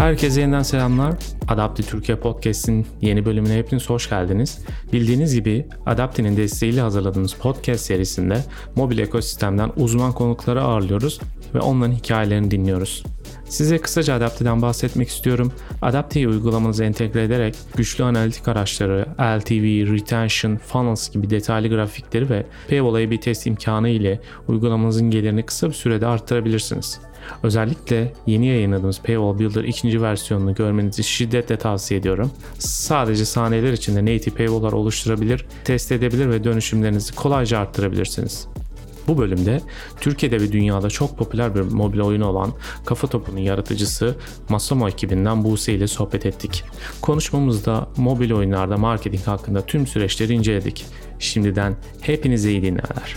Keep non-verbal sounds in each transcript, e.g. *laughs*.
Herkese yeniden selamlar. Adapti Türkiye Podcast'in yeni bölümüne hepiniz hoş geldiniz. Bildiğiniz gibi Adapti'nin desteğiyle hazırladığımız podcast serisinde mobil ekosistemden uzman konukları ağırlıyoruz ve onların hikayelerini dinliyoruz. Size kısaca Adapti'den bahsetmek istiyorum. Adapti'yi uygulamanıza entegre ederek güçlü analitik araçları, LTV, Retention, Funnels gibi detaylı grafikleri ve Paywall A-B test imkanı ile uygulamanızın gelirini kısa bir sürede arttırabilirsiniz. Özellikle yeni yayınladığımız Paywall Builder ikinci versiyonunu görmenizi şiddetle tavsiye ediyorum. Sadece saniyeler içinde native paywall'lar oluşturabilir, test edebilir ve dönüşümlerinizi kolayca arttırabilirsiniz. Bu bölümde Türkiye'de ve dünyada çok popüler bir mobil oyun olan Kafa Topu'nun yaratıcısı Masamo ekibinden Buse ile sohbet ettik. Konuşmamızda mobil oyunlarda marketing hakkında tüm süreçleri inceledik. Şimdiden hepinize iyi dinlemeler.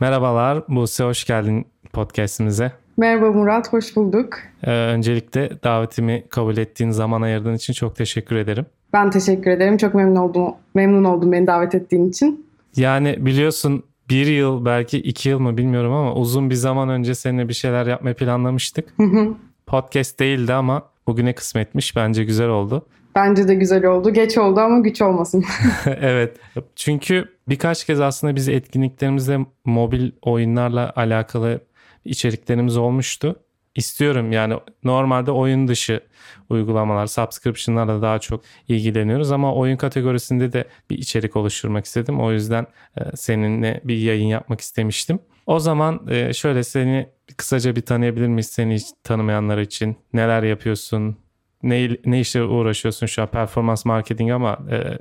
Merhabalar Buse hoş geldin podcastimize. Merhaba Murat, hoş bulduk. Ee, öncelikle davetimi kabul ettiğin zaman ayırdığın için çok teşekkür ederim. Ben teşekkür ederim. Çok memnun oldum. Memnun oldum beni davet ettiğin için. Yani biliyorsun bir yıl belki iki yıl mı bilmiyorum ama uzun bir zaman önce seninle bir şeyler yapmayı planlamıştık. Podcast değildi ama bugüne kısmetmiş. Bence güzel oldu. Bence de güzel oldu. Geç oldu ama güç olmasın. *laughs* evet. Çünkü birkaç kez aslında biz etkinliklerimizde mobil oyunlarla alakalı içeriklerimiz olmuştu. İstiyorum yani normalde oyun dışı uygulamalar, subscription'larla daha çok ilgileniyoruz ama oyun kategorisinde de bir içerik oluşturmak istedim. O yüzden e, seninle bir yayın yapmak istemiştim. O zaman e, şöyle seni kısaca bir tanıyabilir miyiz seni hiç tanımayanlar için? Neler yapıyorsun? Ne, ne işle uğraşıyorsun şu an? Performans marketing ama e,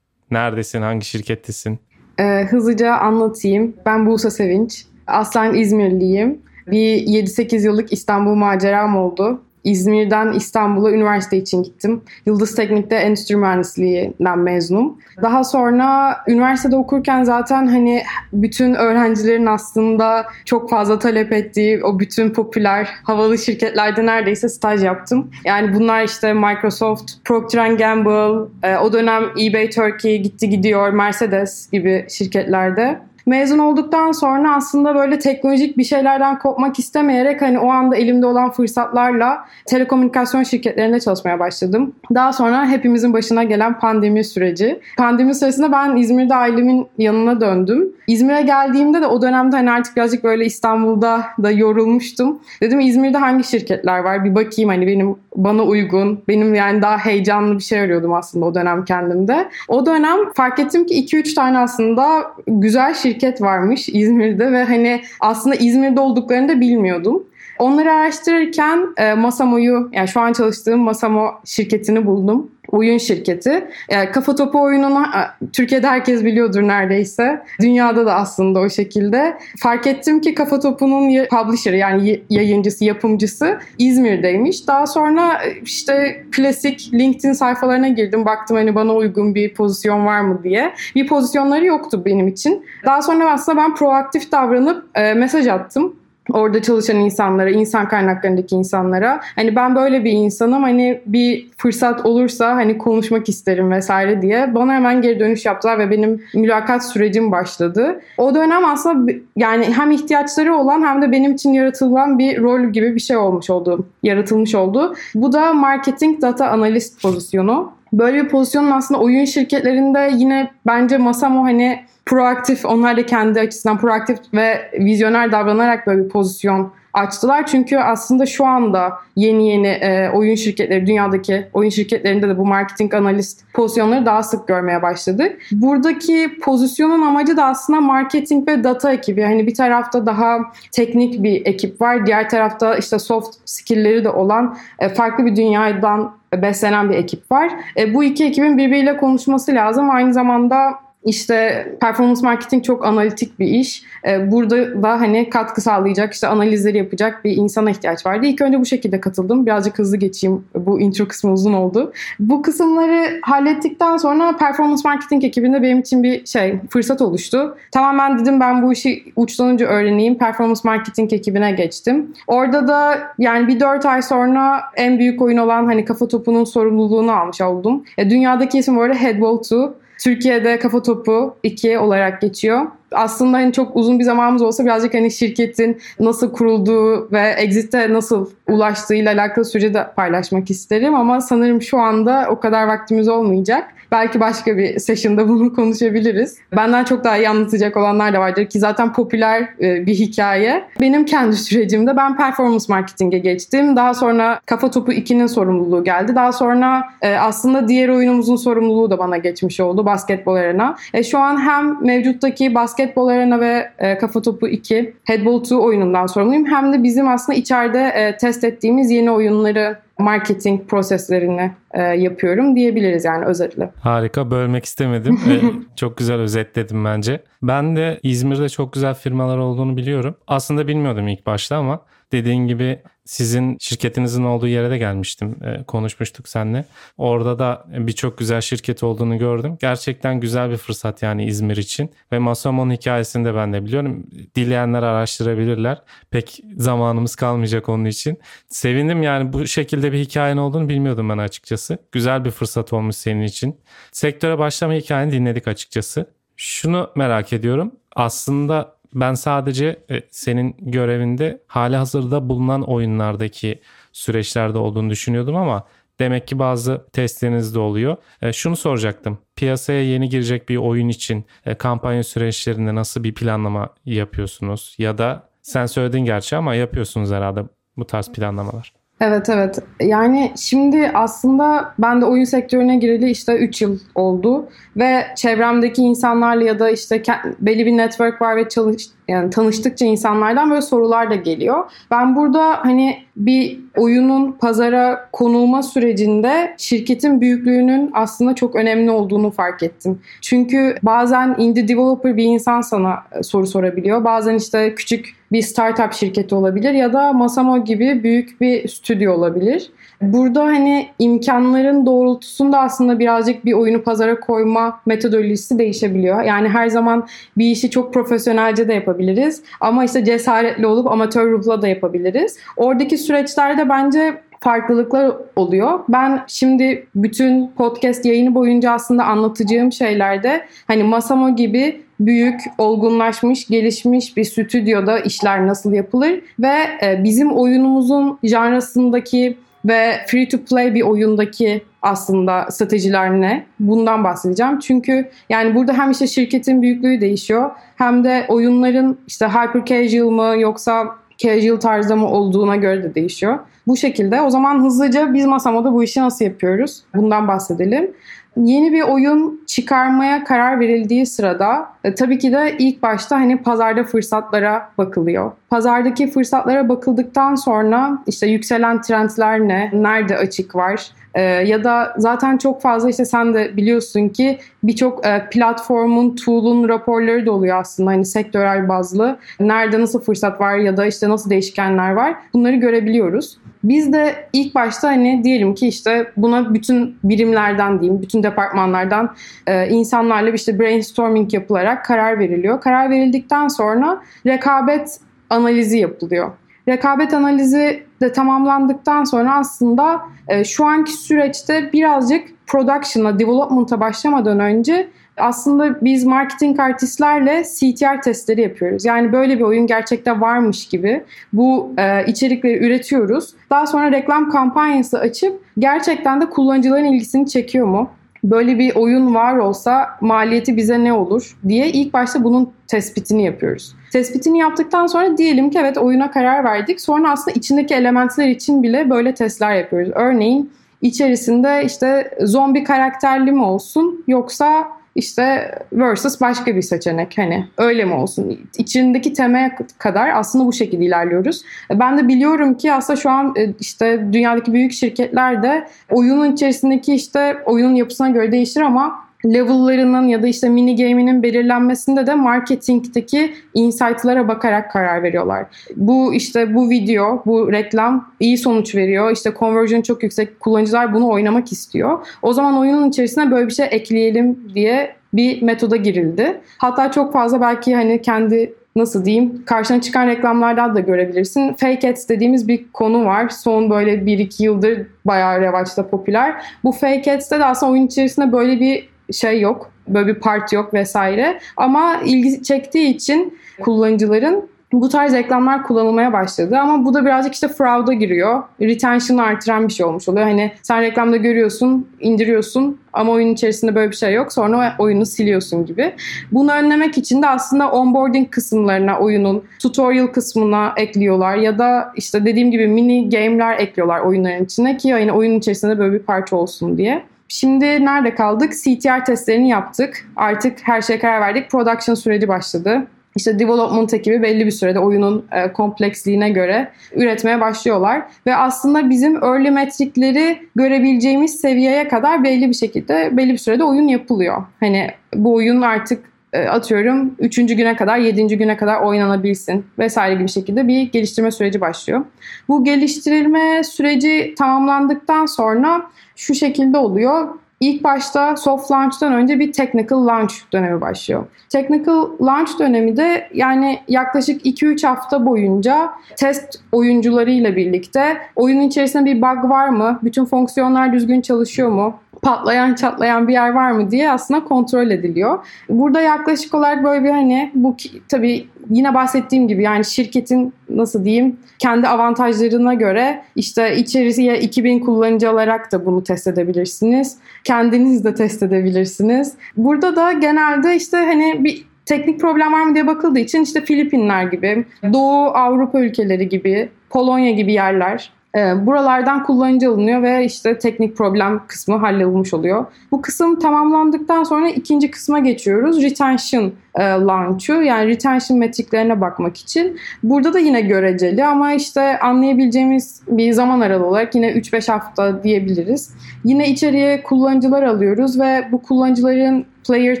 neredesin? Hangi şirkettesin? Ee, hızlıca anlatayım. Ben Buse Sevinç. Aslen İzmirliyim. Bir 7-8 yıllık İstanbul maceram oldu. İzmir'den İstanbul'a üniversite için gittim. Yıldız Teknik'te endüstri mühendisliğinden mezunum. Daha sonra üniversitede okurken zaten hani bütün öğrencilerin aslında çok fazla talep ettiği o bütün popüler havalı şirketlerde neredeyse staj yaptım. Yani bunlar işte Microsoft, Procter Gamble, e, o dönem eBay Turkey gitti gidiyor, Mercedes gibi şirketlerde. Mezun olduktan sonra aslında böyle teknolojik bir şeylerden kopmak istemeyerek hani o anda elimde olan fırsatlarla telekomünikasyon şirketlerinde çalışmaya başladım. Daha sonra hepimizin başına gelen pandemi süreci. Pandemi sırasında ben İzmir'de ailemin yanına döndüm. İzmir'e geldiğimde de o dönemde hani artık birazcık böyle İstanbul'da da yorulmuştum. Dedim İzmir'de hangi şirketler var bir bakayım hani benim bana uygun, benim yani daha heyecanlı bir şey arıyordum aslında o dönem kendimde. O dönem fark ettim ki 2-3 tane aslında güzel şirket varmış İzmir'de ve hani aslında İzmir'de olduklarını da bilmiyordum. Onları araştırırken e, Masamo'yu yani şu an çalıştığım Masamo şirketini buldum. Oyun şirketi. Yani kafa topu oyununu e, Türkiye'de herkes biliyordur neredeyse. Dünyada da aslında o şekilde. Fark ettim ki kafa topunun publisher'ı yani yayıncısı, yapımcısı İzmir'deymiş. Daha sonra e, işte klasik LinkedIn sayfalarına girdim. Baktım hani bana uygun bir pozisyon var mı diye. Bir pozisyonları yoktu benim için. Daha sonra aslında ben proaktif davranıp e, mesaj attım orada çalışan insanlara, insan kaynaklarındaki insanlara hani ben böyle bir insanım hani bir fırsat olursa hani konuşmak isterim vesaire diye bana hemen geri dönüş yaptılar ve benim mülakat sürecim başladı. O dönem aslında yani hem ihtiyaçları olan hem de benim için yaratılan bir rol gibi bir şey olmuş oldu, yaratılmış oldu. Bu da marketing data analist pozisyonu. Böyle bir pozisyonun aslında oyun şirketlerinde yine bence Masamo hani proaktif, onlar da kendi açısından proaktif ve vizyoner davranarak böyle bir pozisyon açtılar. Çünkü aslında şu anda yeni yeni e, oyun şirketleri, dünyadaki oyun şirketlerinde de bu marketing analist pozisyonları daha sık görmeye başladık. Buradaki pozisyonun amacı da aslında marketing ve data ekibi. Hani bir tarafta daha teknik bir ekip var. Diğer tarafta işte soft skill'leri de olan e, farklı bir dünyadan beslenen bir ekip var. E, bu iki ekibin birbiriyle konuşması lazım. Aynı zamanda işte performans marketing çok analitik bir iş. Ee, burada da hani katkı sağlayacak, işte analizleri yapacak bir insana ihtiyaç vardı. İlk önce bu şekilde katıldım. Birazcık hızlı geçeyim. Bu intro kısmı uzun oldu. Bu kısımları hallettikten sonra performans marketing ekibinde benim için bir şey, fırsat oluştu. Tamamen dedim ben bu işi uçtan önce öğreneyim. Performans marketing ekibine geçtim. Orada da yani bir dört ay sonra en büyük oyun olan hani kafa topunun sorumluluğunu almış oldum. E, dünyadaki isim bu arada Headball 2. Türkiye'de kafa topu 2 olarak geçiyor. aslında hani çok uzun bir zamanımız olsa birazcık hani şirketin nasıl kurulduğu ve exit'e nasıl ulaştığıyla alakalı süreci de paylaşmak isterim ama sanırım şu anda o kadar vaktimiz olmayacak. Belki başka bir session'da bunu konuşabiliriz. Benden çok daha iyi anlatacak olanlar da vardır ki zaten popüler e, bir hikaye. Benim kendi sürecimde ben performance marketing'e geçtim. Daha sonra Kafa Topu 2'nin sorumluluğu geldi. Daha sonra e, aslında diğer oyunumuzun sorumluluğu da bana geçmiş oldu basketbol arena. E, şu an hem mevcuttaki basketbol arena ve e, Kafa Topu 2 Headball 2 oyunundan sorumluyum. Hem de bizim aslında içeride test ettiğimiz yeni oyunları marketing proseslerini e, yapıyorum diyebiliriz yani özetle. Harika bölmek istemedim. *laughs* çok güzel özetledim bence. Ben de İzmir'de çok güzel firmalar olduğunu biliyorum. Aslında bilmiyordum ilk başta ama dediğin gibi sizin şirketinizin olduğu yere de gelmiştim. E, konuşmuştuk seninle. Orada da birçok güzel şirket olduğunu gördüm. Gerçekten güzel bir fırsat yani İzmir için. Ve Masamon hikayesini de ben de biliyorum. Dileyenler araştırabilirler. Pek zamanımız kalmayacak onun için. Sevindim yani bu şekilde bir hikayen olduğunu bilmiyordum ben açıkçası. Güzel bir fırsat olmuş senin için. Sektöre başlama hikayeni dinledik açıkçası. Şunu merak ediyorum. Aslında ben sadece e, senin görevinde hali hazırda bulunan oyunlardaki süreçlerde olduğunu düşünüyordum ama demek ki bazı testleriniz de oluyor. E, şunu soracaktım. Piyasaya yeni girecek bir oyun için e, kampanya süreçlerinde nasıl bir planlama yapıyorsunuz? Ya da sen söyledin gerçi ama yapıyorsunuz herhalde bu tarz planlamalar. Evet evet. Yani şimdi aslında ben de oyun sektörüne gireli işte 3 yıl oldu ve çevremdeki insanlarla ya da işte belli bir network var ve çalış yani tanıştıkça insanlardan böyle sorular da geliyor. Ben burada hani bir oyunun pazara konulma sürecinde şirketin büyüklüğünün aslında çok önemli olduğunu fark ettim. Çünkü bazen indie developer bir insan sana soru sorabiliyor. Bazen işte küçük bir startup şirketi olabilir ya da Masamo gibi büyük bir stüdyo olabilir. Burada hani imkanların doğrultusunda aslında birazcık bir oyunu pazara koyma metodolojisi değişebiliyor. Yani her zaman bir işi çok profesyonelce de yapabiliriz. Ama işte cesaretli olup amatör ruhla da yapabiliriz. Oradaki süreçlerde bence farklılıklar oluyor. Ben şimdi bütün podcast yayını boyunca aslında anlatacağım şeylerde hani Masamo gibi büyük, olgunlaşmış, gelişmiş bir stüdyoda işler nasıl yapılır ve e, bizim oyunumuzun janrasındaki ve free to play bir oyundaki aslında stratejiler ne? Bundan bahsedeceğim. Çünkü yani burada hem işte şirketin büyüklüğü değişiyor hem de oyunların işte hyper casual mı yoksa casual tarzda mı olduğuna göre de değişiyor. Bu şekilde o zaman hızlıca biz Masamo'da bu işi nasıl yapıyoruz? Bundan bahsedelim yeni bir oyun çıkarmaya karar verildiği sırada e, tabii ki de ilk başta hani pazarda fırsatlara bakılıyor. Pazardaki fırsatlara bakıldıktan sonra işte yükselen trendler ne, nerede açık var, ee, ya da zaten çok fazla işte sen de biliyorsun ki birçok e, platformun, tool'un raporları da oluyor aslında hani sektörel bazlı. Nerede nasıl fırsat var ya da işte nasıl değişkenler var bunları görebiliyoruz. Biz de ilk başta hani diyelim ki işte buna bütün birimlerden diyeyim, bütün departmanlardan e, insanlarla işte brainstorming yapılarak karar veriliyor. Karar verildikten sonra rekabet analizi yapılıyor. Rekabet analizi de tamamlandıktan sonra aslında e, şu anki süreçte birazcık production'a, development'a başlamadan önce aslında biz marketing artistlerle CTR testleri yapıyoruz. Yani böyle bir oyun gerçekten varmış gibi bu e, içerikleri üretiyoruz. Daha sonra reklam kampanyası açıp gerçekten de kullanıcıların ilgisini çekiyor mu? Böyle bir oyun var olsa maliyeti bize ne olur diye ilk başta bunun tespitini yapıyoruz. Tespitini yaptıktan sonra diyelim ki evet oyuna karar verdik. Sonra aslında içindeki elementler için bile böyle testler yapıyoruz. Örneğin içerisinde işte zombi karakterli mi olsun yoksa işte versus başka bir seçenek hani öyle mi olsun? İçindeki temaya kadar aslında bu şekilde ilerliyoruz. Ben de biliyorum ki aslında şu an e, işte dünyadaki büyük şirketler de oyunun içerisindeki işte oyunun yapısına göre değişir ama level'larının ya da işte mini game'inin belirlenmesinde de marketingteki insight'lara bakarak karar veriyorlar. Bu işte bu video, bu reklam iyi sonuç veriyor. İşte conversion çok yüksek. Kullanıcılar bunu oynamak istiyor. O zaman oyunun içerisine böyle bir şey ekleyelim diye bir metoda girildi. Hatta çok fazla belki hani kendi nasıl diyeyim karşına çıkan reklamlardan da görebilirsin. Fake ads dediğimiz bir konu var. Son böyle 1-2 yıldır bayağı revaçta popüler. Bu fake ads'te de aslında oyun içerisinde böyle bir şey yok. Böyle bir part yok vesaire. Ama ilgi çektiği için kullanıcıların bu tarz reklamlar kullanılmaya başladı ama bu da birazcık işte fraud'a giriyor. Retention'ı artıran bir şey olmuş oluyor. Hani sen reklamda görüyorsun, indiriyorsun ama oyun içerisinde böyle bir şey yok. Sonra oyunu siliyorsun gibi. Bunu önlemek için de aslında onboarding kısımlarına oyunun tutorial kısmına ekliyorlar ya da işte dediğim gibi mini game'ler ekliyorlar oyunların içine ki yani oyunun içerisinde böyle bir parça olsun diye. Şimdi nerede kaldık? CTR testlerini yaptık. Artık her şeye karar verdik. Production süreci başladı. İşte development ekibi belli bir sürede oyunun e, kompleksliğine göre üretmeye başlıyorlar. Ve aslında bizim early metrikleri görebileceğimiz seviyeye kadar belli bir şekilde belli bir sürede oyun yapılıyor. Hani bu oyun artık atıyorum 3. güne kadar 7. güne kadar oynanabilsin vesaire gibi şekilde bir geliştirme süreci başlıyor. Bu geliştirilme süreci tamamlandıktan sonra şu şekilde oluyor. İlk başta soft launch'tan önce bir technical launch dönemi başlıyor. Technical launch dönemi de yani yaklaşık 2-3 hafta boyunca test oyuncularıyla birlikte oyunun içerisinde bir bug var mı? Bütün fonksiyonlar düzgün çalışıyor mu? Patlayan çatlayan bir yer var mı diye aslında kontrol ediliyor. Burada yaklaşık olarak böyle bir hani bu tabii yine bahsettiğim gibi yani şirketin nasıl diyeyim kendi avantajlarına göre işte içerisiye 2000 kullanıcı alarak da bunu test edebilirsiniz. Kendiniz de test edebilirsiniz. Burada da genelde işte hani bir teknik problem var mı diye bakıldığı için işte Filipinler gibi, Doğu Avrupa ülkeleri gibi, Polonya gibi yerler ee, buralardan kullanıcı alınıyor ve işte teknik problem kısmı hallolmuş oluyor. Bu kısım tamamlandıktan sonra ikinci kısma geçiyoruz. Retention e, launch'u yani retention metriklerine bakmak için. Burada da yine göreceli ama işte anlayabileceğimiz bir zaman aralığı olarak yine 3-5 hafta diyebiliriz. Yine içeriye kullanıcılar alıyoruz ve bu kullanıcıların player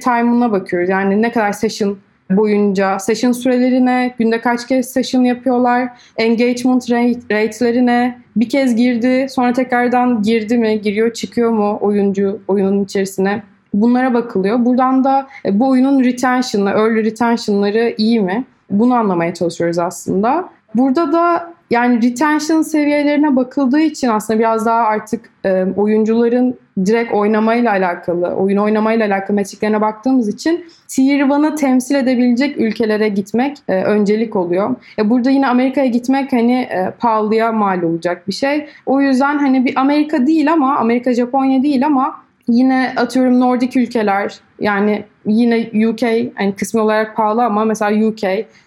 time'ına bakıyoruz. Yani ne kadar session boyunca session sürelerine, günde kaç kez session yapıyorlar, engagement rate, rate'lerine, bir kez girdi sonra tekrardan girdi mi, giriyor çıkıyor mu oyuncu oyunun içerisine bunlara bakılıyor. Buradan da e, bu oyunun retention'ı, early retention'ları iyi mi? Bunu anlamaya çalışıyoruz aslında. Burada da yani retention seviyelerine bakıldığı için aslında biraz daha artık e, oyuncuların direkt oynamayla alakalı, oyun oynamayla alakalı metriklerine baktığımız için Tier 1'ı temsil edebilecek ülkelere gitmek e, öncelik oluyor. E, burada yine Amerika'ya gitmek hani e, pahalıya mal olacak bir şey. O yüzden hani bir Amerika değil ama Amerika Japonya değil ama yine atıyorum Nordik ülkeler yani yine UK yani kısmı olarak pahalı ama mesela UK,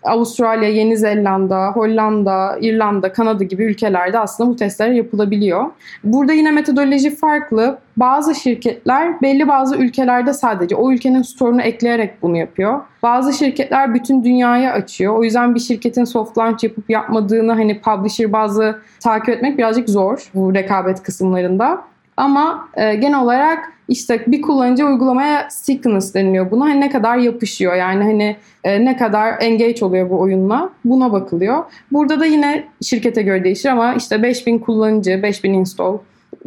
Avustralya, Yeni Zelanda, Hollanda, İrlanda, Kanada gibi ülkelerde aslında bu testler yapılabiliyor. Burada yine metodoloji farklı. Bazı şirketler belli bazı ülkelerde sadece o ülkenin store'unu ekleyerek bunu yapıyor. Bazı şirketler bütün dünyaya açıyor. O yüzden bir şirketin soft launch yapıp yapmadığını hani publisher bazı takip etmek birazcık zor bu rekabet kısımlarında. Ama e, genel olarak işte bir kullanıcı uygulamaya stickiness deniliyor buna. Hani ne kadar yapışıyor yani hani e, ne kadar engage oluyor bu oyunla buna bakılıyor. Burada da yine şirkete göre değişir ama işte 5000 kullanıcı, 5000 install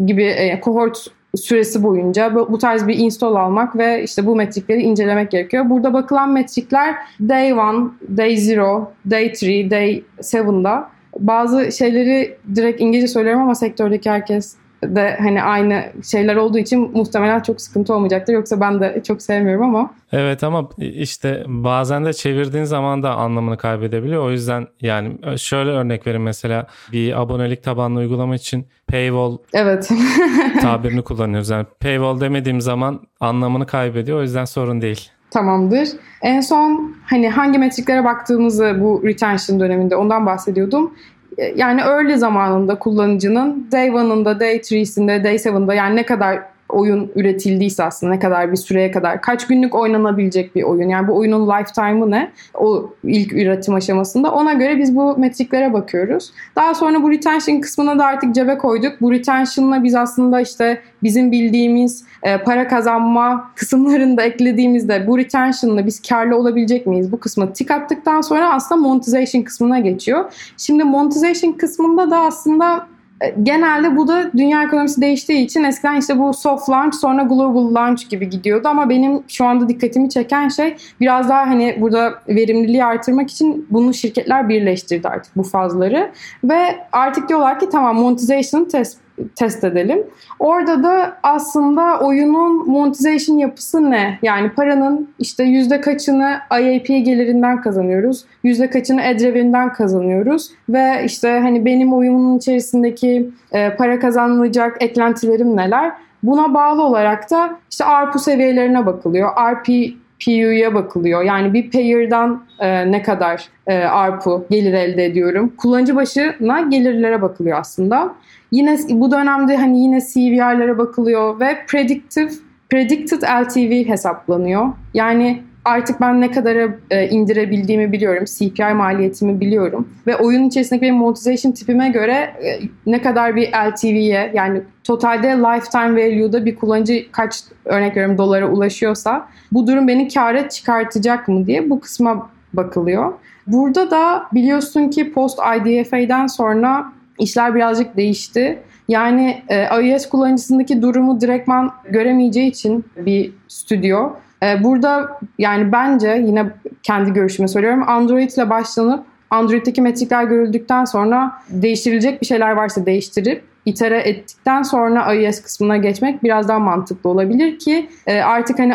gibi e, cohort süresi boyunca bu tarz bir install almak ve işte bu metrikleri incelemek gerekiyor. Burada bakılan metrikler day 1, day 0, day 3, day 7'da. Bazı şeyleri direkt İngilizce söylüyorum ama sektördeki herkes de hani aynı şeyler olduğu için muhtemelen çok sıkıntı olmayacaktır. Yoksa ben de çok sevmiyorum ama. Evet ama işte bazen de çevirdiğin zaman da anlamını kaybedebiliyor. O yüzden yani şöyle örnek verin mesela bir abonelik tabanlı uygulama için paywall evet. *laughs* tabirini kullanıyoruz. Yani paywall demediğim zaman anlamını kaybediyor. O yüzden sorun değil. Tamamdır. En son hani hangi metriklere baktığımızı bu retention döneminde ondan bahsediyordum yani early zamanında kullanıcının day 1'ında, day 3'sinde, day 7'da yani ne kadar oyun üretildiyse aslında ne kadar bir süreye kadar kaç günlük oynanabilecek bir oyun. Yani bu oyunun lifetime'ı ne? O ilk üretim aşamasında. Ona göre biz bu metriklere bakıyoruz. Daha sonra bu retention kısmına da artık cebe koyduk. Bu retention'la biz aslında işte bizim bildiğimiz e, para kazanma kısımlarını da eklediğimizde bu retention'la biz karlı olabilecek miyiz? Bu kısmı tik attıktan sonra aslında monetization kısmına geçiyor. Şimdi monetization kısmında da aslında genelde bu da dünya ekonomisi değiştiği için eskiden işte bu soft launch sonra global launch gibi gidiyordu. Ama benim şu anda dikkatimi çeken şey biraz daha hani burada verimliliği artırmak için bunu şirketler birleştirdi artık bu fazları. Ve artık diyorlar ki tamam monetization test test edelim. Orada da aslında oyunun monetization yapısı ne? Yani paranın işte yüzde kaçını IAP gelirinden kazanıyoruz, yüzde kaçını ad revenue'den kazanıyoruz ve işte hani benim oyunun içerisindeki e, para kazanılacak eklentilerim neler? Buna bağlı olarak da işte ARPU seviyelerine bakılıyor. RP PU'ya bakılıyor. Yani bir payer'dan e, ne kadar e, ARPU gelir elde ediyorum. Kullanıcı başına gelirlere bakılıyor aslında. Yine bu dönemde hani yine CVR'lere bakılıyor ve predictive predicted LTV hesaplanıyor. Yani artık ben ne kadar e, indirebildiğimi biliyorum. CPI maliyetimi biliyorum. Ve oyun içerisindeki benim monetization tipime göre e, ne kadar bir LTV'ye yani totalde lifetime value'da bir kullanıcı kaç örnek veriyorum dolara ulaşıyorsa bu durum beni kâra çıkartacak mı diye bu kısma bakılıyor. Burada da biliyorsun ki post IDFA'den sonra işler birazcık değişti. Yani e, iOS kullanıcısındaki durumu direktman göremeyeceği için bir stüdyo burada yani bence yine kendi görüşümü söylüyorum. Android ile başlanıp Android'deki metrikler görüldükten sonra değiştirilecek bir şeyler varsa değiştirip itere ettikten sonra iOS kısmına geçmek biraz daha mantıklı olabilir ki e, artık hani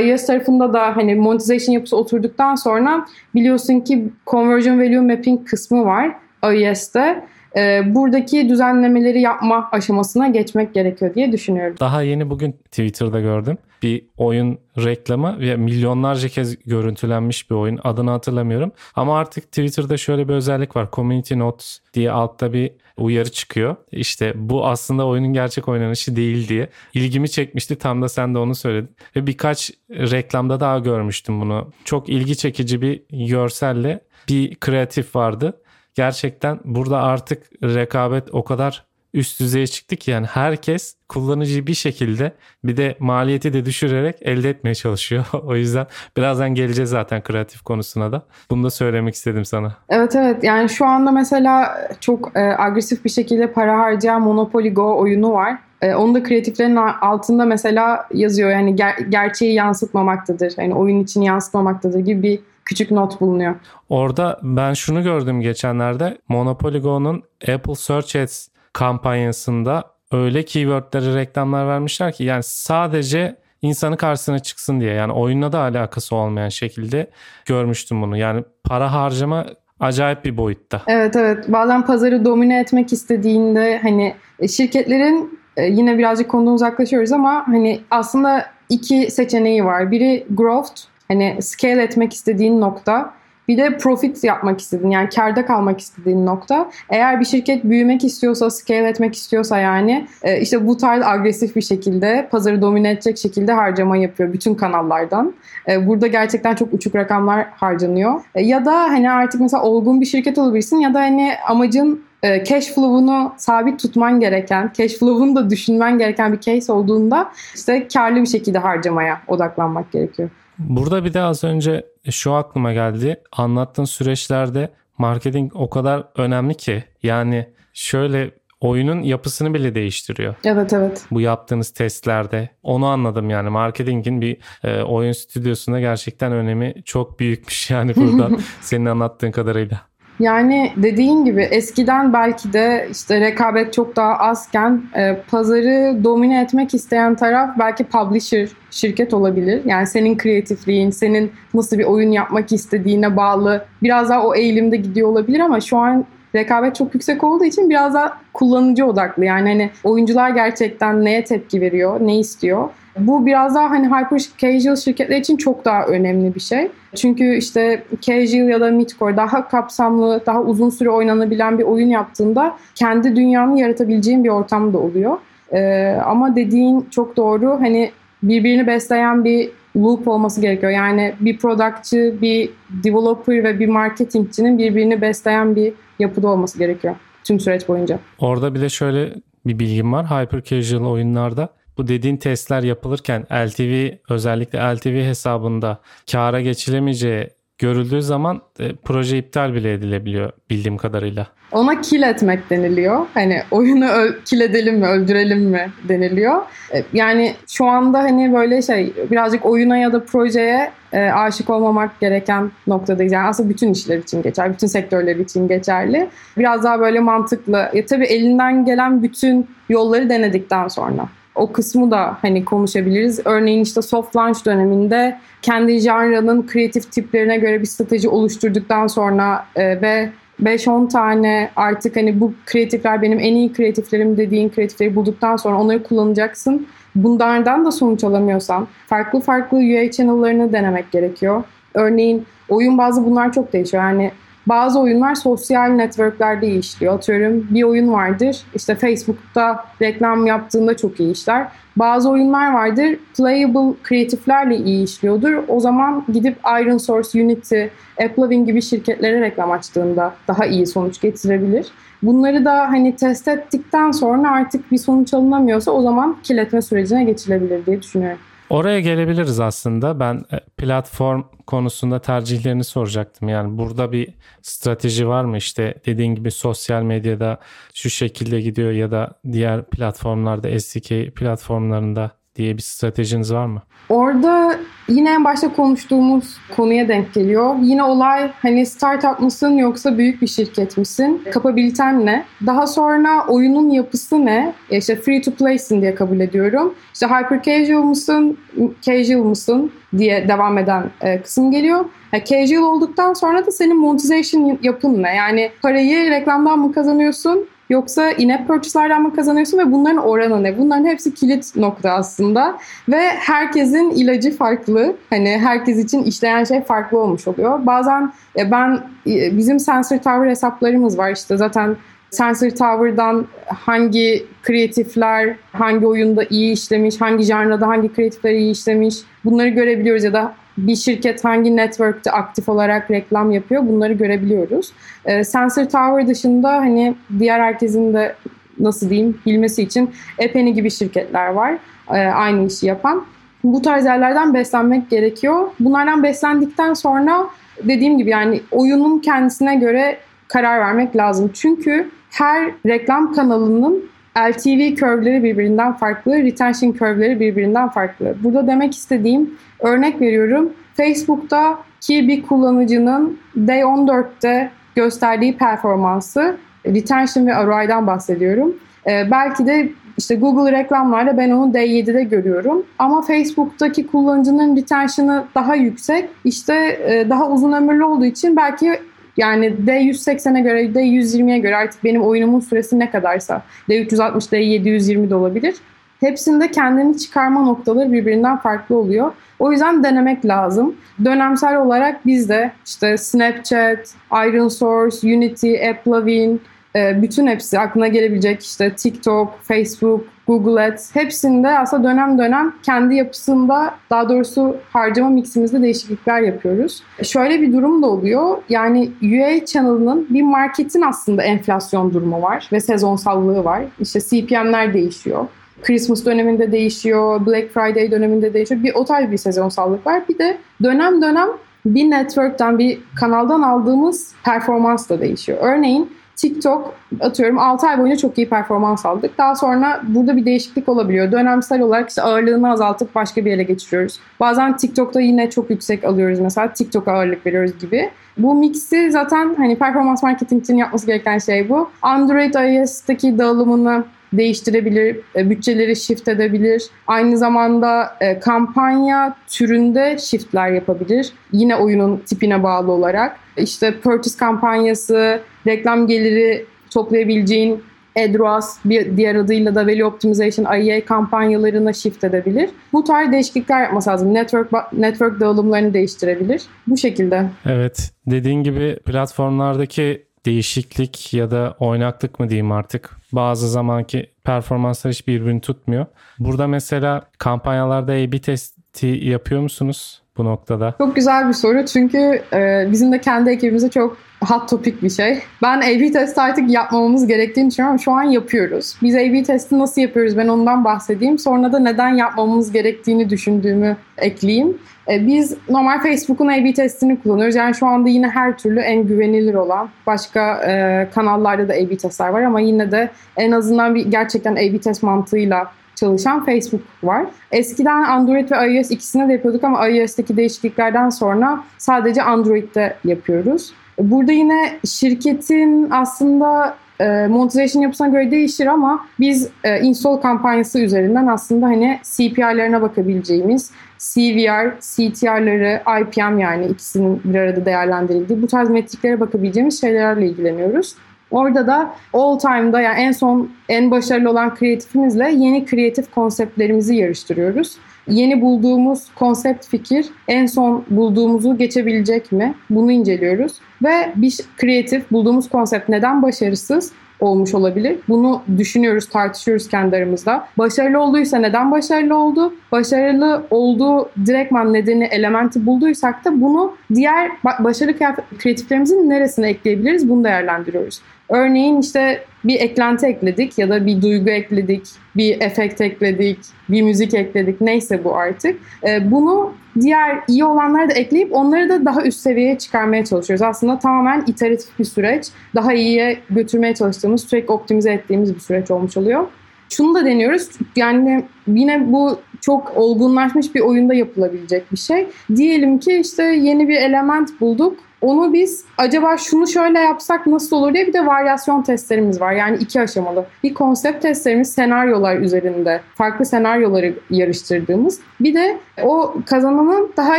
iOS tarafında da hani monetization yapısı oturduktan sonra biliyorsun ki conversion value mapping kısmı var iOS'te e, buradaki düzenlemeleri yapma aşamasına geçmek gerekiyor diye düşünüyorum. Daha yeni bugün Twitter'da gördüm. Bir oyun reklamı ve milyonlarca kez görüntülenmiş bir oyun. Adını hatırlamıyorum. Ama artık Twitter'da şöyle bir özellik var. Community Notes diye altta bir uyarı çıkıyor. İşte bu aslında oyunun gerçek oynanışı değil diye. İlgimi çekmişti tam da sen de onu söyledin. Ve birkaç reklamda daha görmüştüm bunu. Çok ilgi çekici bir görselle bir kreatif vardı gerçekten burada artık rekabet o kadar üst düzeye çıktı ki yani herkes kullanıcıyı bir şekilde bir de maliyeti de düşürerek elde etmeye çalışıyor. *laughs* o yüzden birazdan geleceğiz zaten kreatif konusuna da. Bunu da söylemek istedim sana. Evet evet yani şu anda mesela çok e, agresif bir şekilde para harcayan Monopoly Go oyunu var. E, onu da kreatiflerin altında mesela yazıyor yani ger- gerçeği yansıtmamaktadır. Yani oyun için yansıtmamaktadır gibi bir küçük not bulunuyor. Orada ben şunu gördüm geçenlerde. Monopoly Go'nun Apple Search Ads kampanyasında öyle keywordlere reklamlar vermişler ki yani sadece insanı karşısına çıksın diye yani oyunla da alakası olmayan şekilde görmüştüm bunu. Yani para harcama acayip bir boyutta. Evet evet bazen pazarı domine etmek istediğinde hani şirketlerin e, yine birazcık konudan uzaklaşıyoruz ama hani aslında iki seçeneği var. Biri growth Hani scale etmek istediğin nokta bir de profit yapmak istediğin yani karda kalmak istediğin nokta. Eğer bir şirket büyümek istiyorsa, scale etmek istiyorsa yani e, işte bu tarz agresif bir şekilde pazarı domine edecek şekilde harcama yapıyor bütün kanallardan. E, burada gerçekten çok uçuk rakamlar harcanıyor. E, ya da hani artık mesela olgun bir şirket olabilirsin ya da hani amacın cash flow'unu sabit tutman gereken, cash flow'unu da düşünmen gereken bir case olduğunda işte karlı bir şekilde harcamaya odaklanmak gerekiyor. Burada bir de az önce şu aklıma geldi. Anlattığın süreçlerde marketing o kadar önemli ki yani şöyle oyunun yapısını bile değiştiriyor. Evet evet. Bu yaptığınız testlerde onu anladım yani marketingin bir e, oyun stüdyosunda gerçekten önemi çok büyükmüş yani *laughs* buradan senin anlattığın kadarıyla. Yani dediğin gibi eskiden belki de işte rekabet çok daha azken e, pazarı domine etmek isteyen taraf belki publisher şirket olabilir. Yani senin kreatifliğin, senin nasıl bir oyun yapmak istediğine bağlı biraz daha o eğilimde gidiyor olabilir ama şu an rekabet çok yüksek olduğu için biraz daha kullanıcı odaklı. Yani hani oyuncular gerçekten neye tepki veriyor, ne istiyor. Bu biraz daha hani hyper casual şirketler için çok daha önemli bir şey. Çünkü işte casual ya da midcore daha kapsamlı, daha uzun süre oynanabilen bir oyun yaptığında kendi dünyanı yaratabileceğin bir ortam da oluyor. Ee, ama dediğin çok doğru. Hani birbirini besleyen bir loop olması gerekiyor. Yani bir productçı, bir developer ve bir marketingçinin birbirini besleyen bir yapıda olması gerekiyor tüm süreç boyunca. Orada bir de şöyle bir bilgim var. Hyper casual oyunlarda bu dediğin testler yapılırken LTV özellikle LTV hesabında kâra geçilemeyeceği görüldüğü zaman e, proje iptal bile edilebiliyor bildiğim kadarıyla. Ona kill etmek deniliyor. Hani oyunu öl- kill edelim mi, öldürelim mi deniliyor. E, yani şu anda hani böyle şey birazcık oyuna ya da projeye e, aşık olmamak gereken noktadayız. Yani aslında bütün işler için geçer, bütün sektörler için geçerli. Biraz daha böyle mantıklı. Ya tabii elinden gelen bütün yolları denedikten sonra o kısmı da hani konuşabiliriz. Örneğin işte soft launch döneminde kendi janrının kreatif tiplerine göre bir strateji oluşturduktan sonra e, ve 5-10 tane artık hani bu kreatifler benim en iyi kreatiflerim dediğin kreatifleri bulduktan sonra onları kullanacaksın. Bunlardan da sonuç alamıyorsan farklı farklı UA channel'larını denemek gerekiyor. Örneğin oyun bazı bunlar çok değişiyor. Yani bazı oyunlar sosyal networklerde iyi işliyor. Atıyorum bir oyun vardır işte Facebook'ta reklam yaptığında çok iyi işler. Bazı oyunlar vardır playable kreatiflerle iyi işliyordur. O zaman gidip Iron Source, Unity, Applovin gibi şirketlere reklam açtığında daha iyi sonuç getirebilir. Bunları da hani test ettikten sonra artık bir sonuç alınamıyorsa o zaman kiletme sürecine geçilebilir diye düşünüyorum. Oraya gelebiliriz aslında. Ben e, platform konusunda tercihlerini soracaktım. Yani burada bir strateji var mı? İşte dediğin gibi sosyal medyada şu şekilde gidiyor ya da diğer platformlarda SDK platformlarında diye bir stratejiniz var mı? Orada yine en başta konuştuğumuz konuya denk geliyor. Yine olay hani startup mısın yoksa büyük bir şirket misin? Kapabiliten ne? Daha sonra oyunun yapısı ne? İşte free to play'sin diye kabul ediyorum. İşte hyper casual mısın, casual mısın diye devam eden e, kısım geliyor. Yani casual olduktan sonra da senin monetization yapın ne? Yani parayı reklamdan mı kazanıyorsun Yoksa in-app purchase'lardan mı kazanıyorsun ve bunların oranı ne? Bunların hepsi kilit nokta aslında. Ve herkesin ilacı farklı. Hani herkes için işleyen şey farklı olmuş oluyor. Bazen e, ben e, bizim Sensor Tower hesaplarımız var. İşte zaten Sensor Tower'dan hangi kreatifler hangi oyunda iyi işlemiş, hangi janrada hangi kreatifler iyi işlemiş bunları görebiliyoruz ya da bir şirket hangi network'te aktif olarak reklam yapıyor bunları görebiliyoruz. E, Sensor Tower dışında hani diğer herkesin de nasıl diyeyim bilmesi için Epeni gibi şirketler var e, aynı işi yapan. Bu tarz yerlerden beslenmek gerekiyor. Bunlardan beslendikten sonra dediğim gibi yani oyunun kendisine göre karar vermek lazım. Çünkü her reklam kanalının LTV curve'leri birbirinden farklı, retention curve'leri birbirinden farklı. Burada demek istediğim örnek veriyorum. Facebook'ta ki bir kullanıcının Day 14'te gösterdiği performansı, retention ve ROI'dan bahsediyorum. Ee, belki de işte Google reklamlarda ben onu D7'de görüyorum. Ama Facebook'taki kullanıcının retention'ı daha yüksek. İşte e, daha uzun ömürlü olduğu için belki yani D180'e göre, D120'ye göre artık benim oyunumun süresi ne kadarsa D360, D720 de olabilir. Hepsinde kendini çıkarma noktaları birbirinden farklı oluyor. O yüzden denemek lazım. Dönemsel olarak biz de işte Snapchat, Iron Source, Unity, AppLovin, e, bütün hepsi aklına gelebilecek işte TikTok, Facebook, Google Ads hepsinde aslında dönem dönem kendi yapısında daha doğrusu harcama miximizde değişiklikler yapıyoruz. Şöyle bir durum da oluyor. Yani UA channel'ının bir marketin aslında enflasyon durumu var ve sezonsallığı var. İşte CPM'ler değişiyor. Christmas döneminde değişiyor, Black Friday döneminde değişiyor. Bir o bir sezonsallık var. Bir de dönem dönem bir network'ten, bir kanaldan aldığımız performans da değişiyor. Örneğin TikTok atıyorum 6 ay boyunca çok iyi performans aldık. Daha sonra burada bir değişiklik olabiliyor. Dönemsel olarak işte ağırlığını azaltıp başka bir yere geçiriyoruz. Bazen TikTok'ta yine çok yüksek alıyoruz mesela. TikTok'a ağırlık veriyoruz gibi. Bu mix'i zaten hani performans marketing için yapması gereken şey bu. Android iOS'taki dağılımını değiştirebilir, e, bütçeleri shift edebilir. Aynı zamanda e, kampanya türünde shiftler yapabilir. Yine oyunun tipine bağlı olarak. İşte purchase kampanyası, reklam geliri toplayabileceğin AdROAS bir diğer adıyla da Value Optimization IEA kampanyalarına shift edebilir. Bu tarz değişiklikler yapması lazım. Network network dağılımlarını değiştirebilir. Bu şekilde. Evet. Dediğin gibi platformlardaki değişiklik ya da oynaklık mı diyeyim artık. Bazı zamanki performanslar hiç birbirini tutmuyor. Burada mesela kampanyalarda A-B testi yapıyor musunuz? Bu noktada? Çok güzel bir soru çünkü e, bizim de kendi ekibimizde çok hot topic bir şey. Ben A-B test artık yapmamamız gerektiğini düşünüyorum şu an yapıyoruz. Biz A-B testi nasıl yapıyoruz ben ondan bahsedeyim. Sonra da neden yapmamamız gerektiğini düşündüğümü ekleyeyim. E, biz normal Facebook'un A-B testini kullanıyoruz. Yani şu anda yine her türlü en güvenilir olan başka e, kanallarda da A-B testler var ama yine de en azından bir gerçekten A-B test mantığıyla çalışan Facebook var. Eskiden Android ve iOS ikisine de yapıyorduk ama iOS'teki değişikliklerden sonra sadece Android'de yapıyoruz. Burada yine şirketin aslında e, monetization yapısına göre değişir ama biz e, install kampanyası üzerinden aslında hani CPR'larına bakabileceğimiz CVR, CTR'ları, IPM yani ikisinin bir arada değerlendirildiği bu tarz metriklere bakabileceğimiz şeylerle ilgileniyoruz. Orada da all time'da yani en son en başarılı olan kreatifimizle yeni kreatif konseptlerimizi yarıştırıyoruz. Yeni bulduğumuz konsept fikir en son bulduğumuzu geçebilecek mi? Bunu inceliyoruz. Ve bir kreatif bulduğumuz konsept neden başarısız? olmuş olabilir. Bunu düşünüyoruz, tartışıyoruz kendi aramızda. Başarılı olduysa neden başarılı oldu? Başarılı olduğu direktman nedeni, elementi bulduysak da bunu diğer başarılı kreatiflerimizin neresine ekleyebiliriz? Bunu değerlendiriyoruz. Örneğin işte bir eklenti ekledik ya da bir duygu ekledik, bir efekt ekledik, bir müzik ekledik neyse bu artık. Ee, bunu diğer iyi olanları da ekleyip onları da daha üst seviyeye çıkarmaya çalışıyoruz. Aslında tamamen iteratif bir süreç. Daha iyiye götürmeye çalıştığımız, sürekli optimize ettiğimiz bir süreç olmuş oluyor. Şunu da deniyoruz. Yani yine bu çok olgunlaşmış bir oyunda yapılabilecek bir şey. Diyelim ki işte yeni bir element bulduk onu biz acaba şunu şöyle yapsak nasıl olur diye bir de varyasyon testlerimiz var. Yani iki aşamalı. Bir konsept testlerimiz senaryolar üzerinde. Farklı senaryoları yarıştırdığımız. Bir de o kazananı daha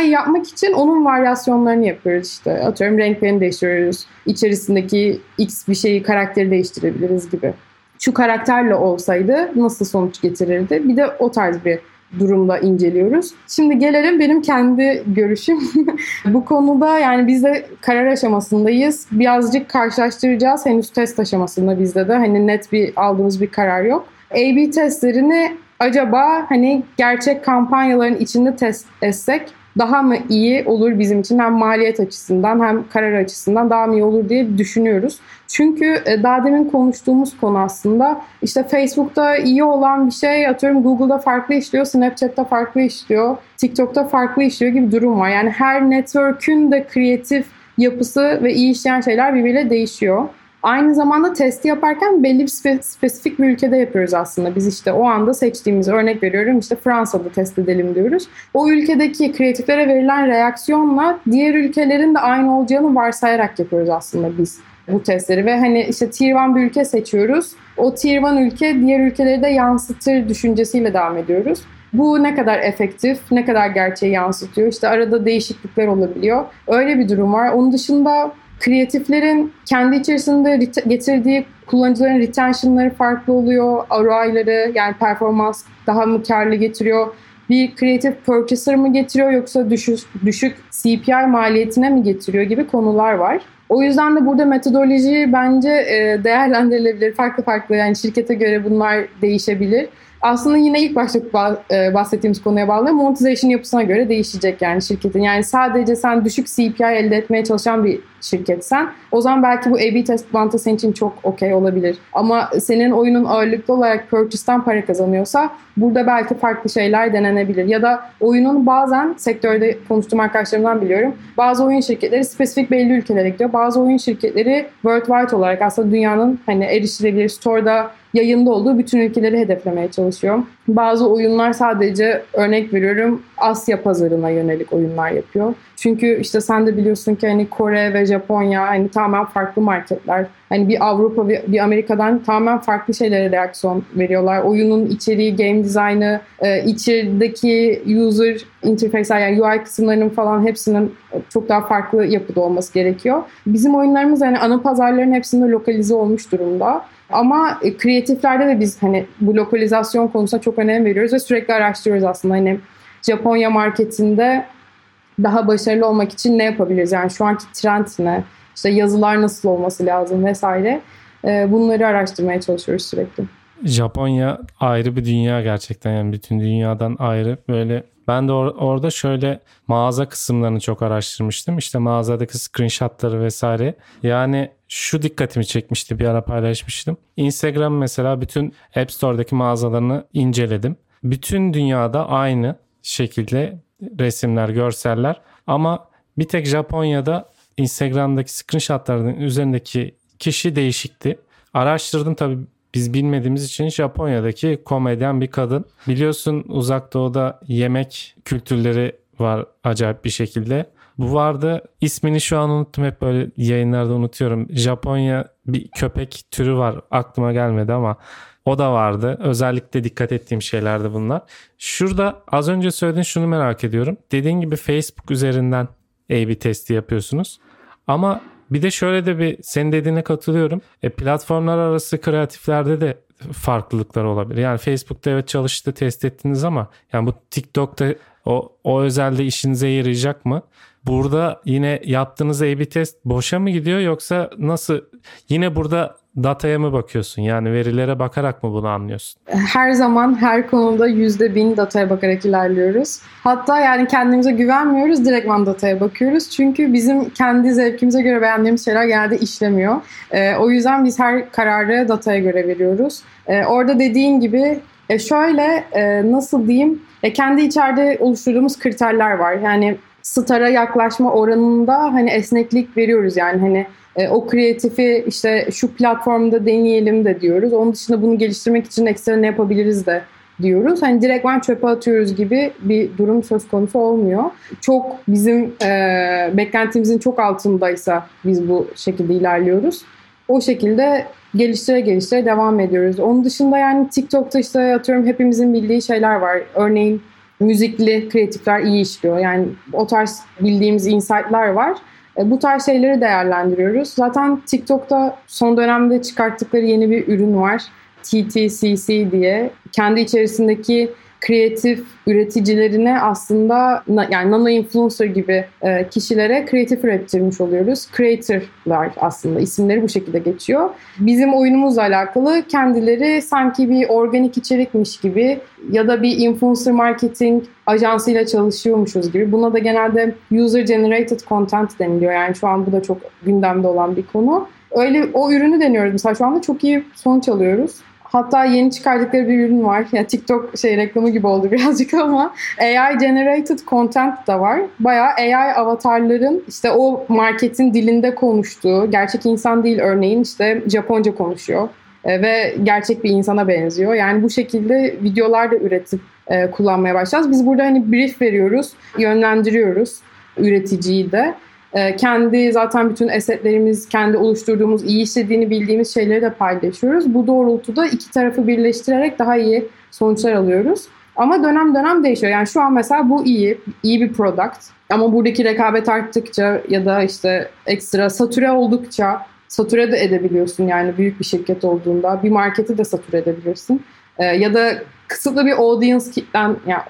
iyi yapmak için onun varyasyonlarını yapıyoruz işte. Atıyorum renklerini değiştiriyoruz. İçerisindeki X bir şeyi karakteri değiştirebiliriz gibi. Şu karakterle olsaydı nasıl sonuç getirirdi? Bir de o tarz bir durumda inceliyoruz. Şimdi gelelim benim kendi görüşüm. *laughs* Bu konuda yani biz de karar aşamasındayız. Birazcık karşılaştıracağız. Henüz test aşamasında bizde de hani net bir aldığımız bir karar yok. A-B testlerini acaba hani gerçek kampanyaların içinde test etsek daha mı iyi olur bizim için hem maliyet açısından hem karar açısından daha mı iyi olur diye düşünüyoruz. Çünkü e, daha demin konuştuğumuz konu aslında işte Facebook'ta iyi olan bir şey atıyorum Google'da farklı işliyor, Snapchat'ta farklı işliyor, TikTok'ta farklı işliyor gibi durum var. Yani her network'ün de kreatif yapısı ve iyi işleyen şeyler birbiriyle değişiyor. Aynı zamanda testi yaparken belli bir spe- spesifik bir ülkede yapıyoruz aslında. Biz işte o anda seçtiğimiz örnek veriyorum işte Fransa'da test edelim diyoruz. O ülkedeki kreatiflere verilen reaksiyonla diğer ülkelerin de aynı olacağını varsayarak yapıyoruz aslında biz bu testleri ve hani işte tier 1 bir ülke seçiyoruz. O tier 1 ülke diğer ülkeleri de yansıtır düşüncesiyle devam ediyoruz. Bu ne kadar efektif, ne kadar gerçeği yansıtıyor. İşte arada değişiklikler olabiliyor. Öyle bir durum var. Onun dışında kreatiflerin kendi içerisinde getirdiği kullanıcıların retention'ları farklı oluyor. ROI'ları yani performans daha mı karlı getiriyor? Bir creative purchaser mı getiriyor yoksa düşük, düşük CPI maliyetine mi getiriyor gibi konular var. O yüzden de burada metodoloji bence e, değerlendirilebilir. Farklı farklı yani şirkete göre bunlar değişebilir aslında yine ilk başta e, bahsettiğimiz konuya bağlı monetization yapısına göre değişecek yani şirketin. Yani sadece sen düşük CPI elde etmeye çalışan bir şirketsen o zaman belki bu A-B test bantı senin için çok okey olabilir. Ama senin oyunun ağırlıklı olarak purchase'dan para kazanıyorsa burada belki farklı şeyler denenebilir. Ya da oyunun bazen sektörde konuştuğum arkadaşlarımdan biliyorum. Bazı oyun şirketleri spesifik belli ülkelere gidiyor. Bazı oyun şirketleri worldwide olarak aslında dünyanın hani erişilebilir store'da yayında olduğu bütün ülkeleri hedeflemeye çalışıyor. Bazı oyunlar sadece örnek veriyorum Asya pazarına yönelik oyunlar yapıyor. Çünkü işte sen de biliyorsun ki hani Kore ve Japonya hani tamamen farklı marketler. Hani bir Avrupa bir, Amerika'dan tamamen farklı şeylere reaksiyon veriyorlar. Oyunun içeriği, game design'ı, e, içerideki user interface'ler yani UI kısımlarının falan hepsinin çok daha farklı yapıda olması gerekiyor. Bizim oyunlarımız hani ana pazarların hepsinde lokalize olmuş durumda. Ama e, kreatiflerde de biz hani bu lokalizasyon konusuna çok önem veriyoruz ve sürekli araştırıyoruz aslında. Hani Japonya marketinde daha başarılı olmak için ne yapabiliriz? Yani şu anki trend ne? İşte yazılar nasıl olması lazım vesaire. E, bunları araştırmaya çalışıyoruz sürekli. Japonya ayrı bir dünya gerçekten yani bütün dünyadan ayrı böyle Ben de or- orada şöyle mağaza kısımlarını çok araştırmıştım. İşte mağazadaki screenshotları vesaire. Yani şu dikkatimi çekmişti bir ara paylaşmıştım. Instagram mesela bütün App Store'daki mağazalarını inceledim. Bütün dünyada aynı şekilde resimler, görseller ama bir tek Japonya'da Instagram'daki screenshotların üzerindeki kişi değişikti. Araştırdım tabii biz bilmediğimiz için Japonya'daki komedyen bir kadın. Biliyorsun uzak doğuda yemek kültürleri var acayip bir şekilde. Bu vardı. İsmini şu an unuttum. Hep böyle yayınlarda unutuyorum. Japonya bir köpek türü var. Aklıma gelmedi ama o da vardı. Özellikle dikkat ettiğim şeylerdi bunlar. Şurada az önce söylediğin şunu merak ediyorum. Dediğin gibi Facebook üzerinden A-B testi yapıyorsunuz. Ama bir de şöyle de bir senin dediğine katılıyorum. E, platformlar arası kreatiflerde de farklılıklar olabilir. Yani Facebook'ta evet çalıştı test ettiniz ama yani bu TikTok'ta o, o özelde işinize yarayacak mı? Burada yine yaptığınız A-B test boşa mı gidiyor yoksa nasıl? Yine burada dataya mı bakıyorsun? Yani verilere bakarak mı bunu anlıyorsun? Her zaman her konuda yüzde bin dataya bakarak ilerliyoruz. Hatta yani kendimize güvenmiyoruz. Direktman dataya bakıyoruz. Çünkü bizim kendi zevkimize göre beğendiğimiz şeyler genelde işlemiyor. Ee, o yüzden biz her kararı dataya göre veriyoruz. Ee, orada dediğin gibi e, şöyle e, nasıl diyeyim e, kendi içeride oluşturduğumuz kriterler var. Yani star'a yaklaşma oranında hani esneklik veriyoruz yani hani e, o kreatifi işte şu platformda deneyelim de diyoruz. Onun dışında bunu geliştirmek için ekstra ne yapabiliriz de diyoruz. Hani direktmen çöpe atıyoruz gibi bir durum söz konusu olmuyor. Çok bizim e, beklentimizin çok altındaysa biz bu şekilde ilerliyoruz. O şekilde geliştire geliştire devam ediyoruz. Onun dışında yani TikTok'ta işte atıyorum hepimizin bildiği şeyler var. Örneğin müzikli kreatifler iyi işliyor. Yani o tarz bildiğimiz insight'lar var. E, bu tarz şeyleri değerlendiriyoruz. Zaten TikTok'ta son dönemde çıkarttıkları yeni bir ürün var. TTCC diye. Kendi içerisindeki kreatif üreticilerine aslında yani nano influencer gibi e, kişilere kreatif ürettirmiş oluyoruz. Creator'lar aslında isimleri bu şekilde geçiyor. Bizim oyunumuzla alakalı kendileri sanki bir organik içerikmiş gibi ya da bir influencer marketing ajansıyla çalışıyormuşuz gibi. Buna da genelde user generated content deniliyor. Yani şu an bu da çok gündemde olan bir konu. Öyle o ürünü deniyoruz. Mesela şu anda çok iyi sonuç alıyoruz. Hatta yeni çıkardıkları bir ürün var. Yani TikTok şey reklamı gibi oldu *laughs* birazcık ama AI generated content da var. Bayağı AI avatarların işte o marketin dilinde konuştuğu, gerçek insan değil örneğin işte Japonca konuşuyor e, ve gerçek bir insana benziyor. Yani bu şekilde videolar da üretip e, kullanmaya başlayacağız. Biz burada hani brief veriyoruz, yönlendiriyoruz üreticiyi de. Ee, kendi zaten bütün esetlerimiz, kendi oluşturduğumuz, iyi işlediğini bildiğimiz şeyleri de paylaşıyoruz. Bu doğrultuda iki tarafı birleştirerek daha iyi sonuçlar alıyoruz. Ama dönem dönem değişiyor. Yani şu an mesela bu iyi, iyi bir product. Ama buradaki rekabet arttıkça ya da işte ekstra satüre oldukça satüre de edebiliyorsun yani büyük bir şirket olduğunda. Bir marketi de satüre edebilirsin. Ee, ya da kısıtlı bir audience kitlen, yani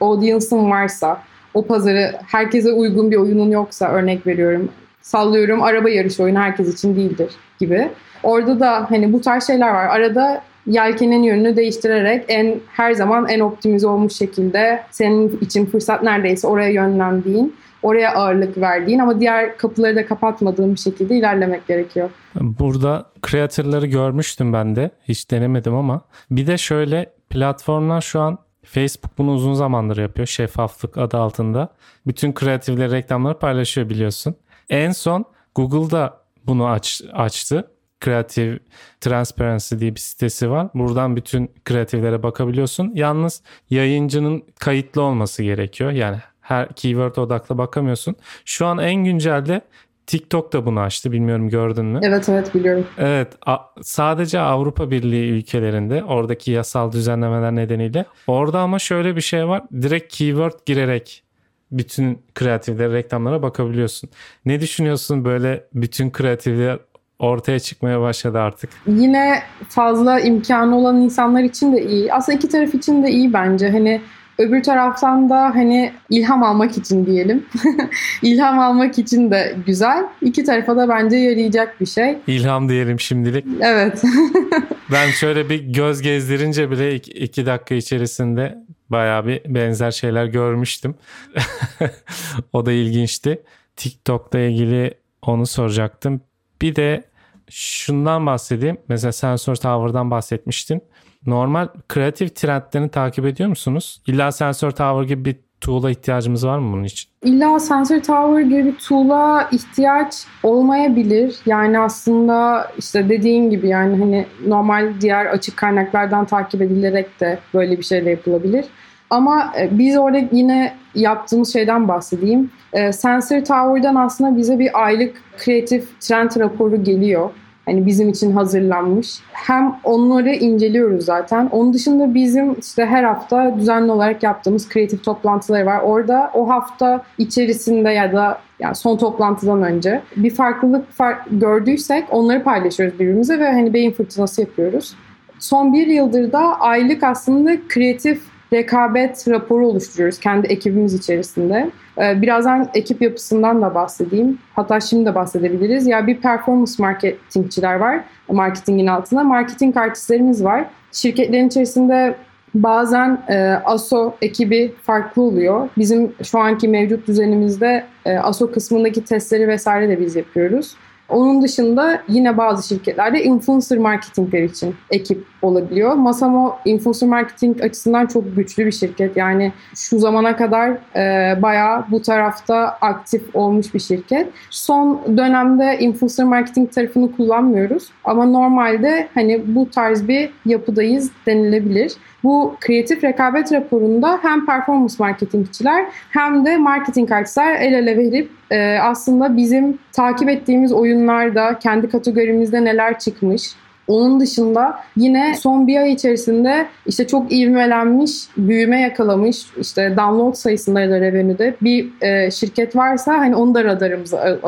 audience'ın varsa o pazarı herkese uygun bir oyunun yoksa örnek veriyorum. Sallıyorum araba yarışı oyunu herkes için değildir gibi. Orada da hani bu tarz şeyler var. Arada yelkenin yönünü değiştirerek en her zaman en optimize olmuş şekilde senin için fırsat neredeyse oraya yönlendiğin, oraya ağırlık verdiğin ama diğer kapıları da kapatmadığın bir şekilde ilerlemek gerekiyor. Burada kreatörleri görmüştüm ben de. Hiç denemedim ama bir de şöyle platformlar şu an Facebook bunu uzun zamandır yapıyor. Şeffaflık adı altında. Bütün kreatifleri reklamları paylaşıyor biliyorsun. En son Google'da bunu aç, açtı. Creative Transparency diye bir sitesi var. Buradan bütün kreatiflere bakabiliyorsun. Yalnız yayıncının kayıtlı olması gerekiyor. Yani her keyword odaklı bakamıyorsun. Şu an en güncelde TikTok da bunu açtı. Bilmiyorum gördün mü? Evet evet biliyorum. Evet sadece Avrupa Birliği ülkelerinde oradaki yasal düzenlemeler nedeniyle. Orada ama şöyle bir şey var. Direkt keyword girerek bütün kreatifler reklamlara bakabiliyorsun. Ne düşünüyorsun böyle bütün kreatifler ortaya çıkmaya başladı artık. Yine fazla imkanı olan insanlar için de iyi. Aslında iki taraf için de iyi bence. Hani Öbür taraftan da hani ilham almak için diyelim. *laughs* ilham almak için de güzel. İki tarafa da bence yarayacak bir şey. İlham diyelim şimdilik. Evet. *laughs* ben şöyle bir göz gezdirince bile iki, iki dakika içerisinde bayağı bir benzer şeyler görmüştüm. *laughs* o da ilginçti. TikTok'la ilgili onu soracaktım. Bir de şundan bahsedeyim. Mesela Sensor Tower'dan bahsetmiştin. Normal kreatif trendlerini takip ediyor musunuz? İlla Sensor Tower gibi bir tool'a ihtiyacımız var mı bunun için? İlla Sensor Tower gibi bir tool'a ihtiyaç olmayabilir. Yani aslında işte dediğin gibi yani hani normal diğer açık kaynaklardan takip edilerek de böyle bir şey de yapılabilir. Ama e, biz orada yine yaptığımız şeyden bahsedeyim. E, Sensor Tower'dan aslında bize bir aylık kreatif trend raporu geliyor. Hani bizim için hazırlanmış. Hem onları inceliyoruz zaten. Onun dışında bizim işte her hafta düzenli olarak yaptığımız kreatif toplantıları var. Orada o hafta içerisinde ya da yani son toplantıdan önce bir farklılık fark gördüysek onları paylaşıyoruz birbirimize ve hani beyin fırtınası yapıyoruz. Son bir yıldır da aylık aslında kreatif rekabet raporu oluşturuyoruz kendi ekibimiz içerisinde. Ee, birazdan ekip yapısından da bahsedeyim. Hatta şimdi de bahsedebiliriz. Ya bir performance marketingçiler var marketingin altında. Marketing artistlerimiz var. Şirketlerin içerisinde bazen e, ASO ekibi farklı oluyor. Bizim şu anki mevcut düzenimizde e, ASO kısmındaki testleri vesaire de biz yapıyoruz. Onun dışında yine bazı şirketlerde influencer marketingler için ekip olabiliyor. Masamo influencer marketing açısından çok güçlü bir şirket. Yani şu zamana kadar e, bayağı bu tarafta aktif olmuş bir şirket. Son dönemde influencer marketing tarafını kullanmıyoruz. Ama normalde hani bu tarz bir yapıdayız denilebilir. Bu kreatif rekabet raporunda hem performance marketingçiler hem de marketing artistler el ele verip e, aslında bizim takip ettiğimiz oyunlarda kendi kategorimizde neler çıkmış, onun dışında yine son bir ay içerisinde işte çok ivmelenmiş, büyüme yakalamış işte download sayısında ya da revenue'de bir e, şirket varsa hani onu da radarımıza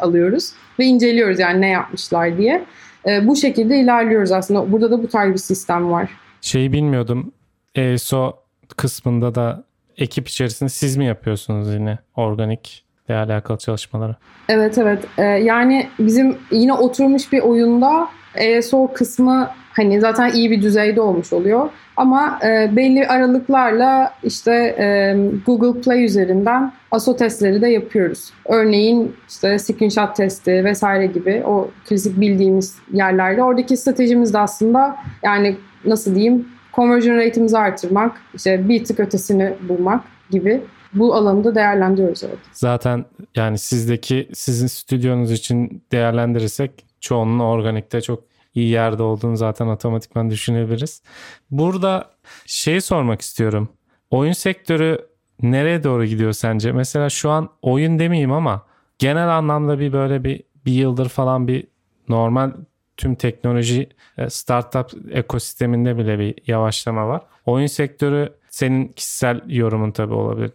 alıyoruz ve inceliyoruz yani ne yapmışlar diye. E, bu şekilde ilerliyoruz aslında. Burada da bu tarz bir sistem var. Şeyi bilmiyordum. ESO kısmında da ekip içerisinde siz mi yapıyorsunuz yine organik ile alakalı çalışmaları? Evet evet. Ee, yani bizim yine oturmuş bir oyunda ESO kısmı hani zaten iyi bir düzeyde olmuş oluyor. Ama e, belli aralıklarla işte e, Google Play üzerinden ASO testleri de yapıyoruz. Örneğin işte screenshot testi vesaire gibi o klasik bildiğimiz yerlerde. Oradaki stratejimiz de aslında yani nasıl diyeyim conversion rate'imizi artırmak, işte bir tık ötesini bulmak gibi bu alanı değerlendiriyoruz evet. Zaten yani sizdeki sizin stüdyonuz için değerlendirirsek çoğunun organikte çok iyi yerde olduğunu zaten otomatikman düşünebiliriz. Burada şeyi sormak istiyorum. Oyun sektörü nereye doğru gidiyor sence? Mesela şu an oyun demeyeyim ama genel anlamda bir böyle bir bir yıldır falan bir normal tüm teknoloji e, startup ekosisteminde bile bir yavaşlama var. Oyun sektörü senin kişisel yorumun tabii olabilir.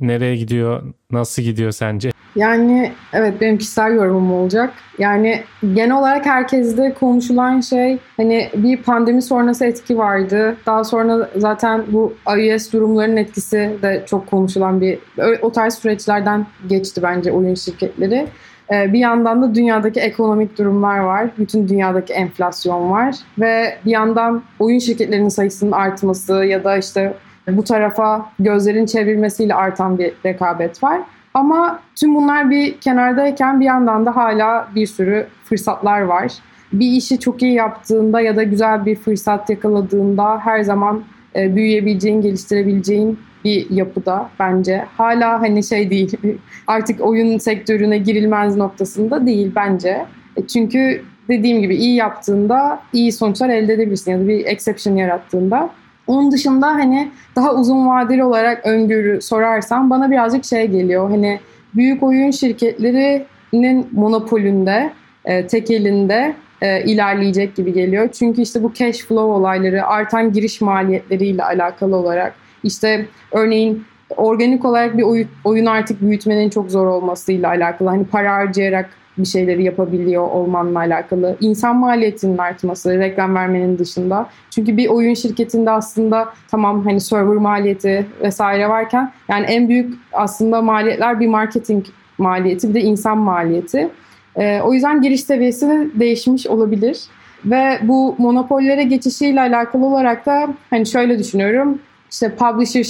Nereye gidiyor, nasıl gidiyor sence? Yani evet benim kişisel yorumum olacak. Yani genel olarak herkeste konuşulan şey hani bir pandemi sonrası etki vardı. Daha sonra zaten bu iOS durumlarının etkisi de çok konuşulan bir o tarz süreçlerden geçti bence oyun şirketleri. Ee, bir yandan da dünyadaki ekonomik durumlar var. Bütün dünyadaki enflasyon var. Ve bir yandan oyun şirketlerinin sayısının artması ya da işte bu tarafa gözlerin çevrilmesiyle artan bir rekabet var. Ama tüm bunlar bir kenardayken bir yandan da hala bir sürü fırsatlar var. Bir işi çok iyi yaptığında ya da güzel bir fırsat yakaladığında her zaman e, büyüyebileceğin, geliştirebileceğin bir yapıda bence. Hala hani şey değil *laughs* artık oyun sektörüne girilmez noktasında değil bence. E, çünkü dediğim gibi iyi yaptığında iyi sonuçlar elde edebilirsin ya da bir exception yarattığında. Onun dışında hani daha uzun vadeli olarak öngörü sorarsan bana birazcık şey geliyor. Hani büyük oyun şirketlerinin monopolünde, e, tek elinde e, ilerleyecek gibi geliyor. Çünkü işte bu cash flow olayları, artan giriş maliyetleriyle alakalı olarak işte örneğin organik olarak bir oyun, oyun artık büyütmenin çok zor olmasıyla alakalı. Hani para harcayarak bir şeyleri yapabiliyor olmanla alakalı. İnsan maliyetinin artması, reklam vermenin dışında. Çünkü bir oyun şirketinde aslında tamam hani server maliyeti vesaire varken yani en büyük aslında maliyetler bir marketing maliyeti bir de insan maliyeti. Ee, o yüzden giriş seviyesi değişmiş olabilir. Ve bu monopollere geçişiyle alakalı olarak da hani şöyle düşünüyorum işte publisher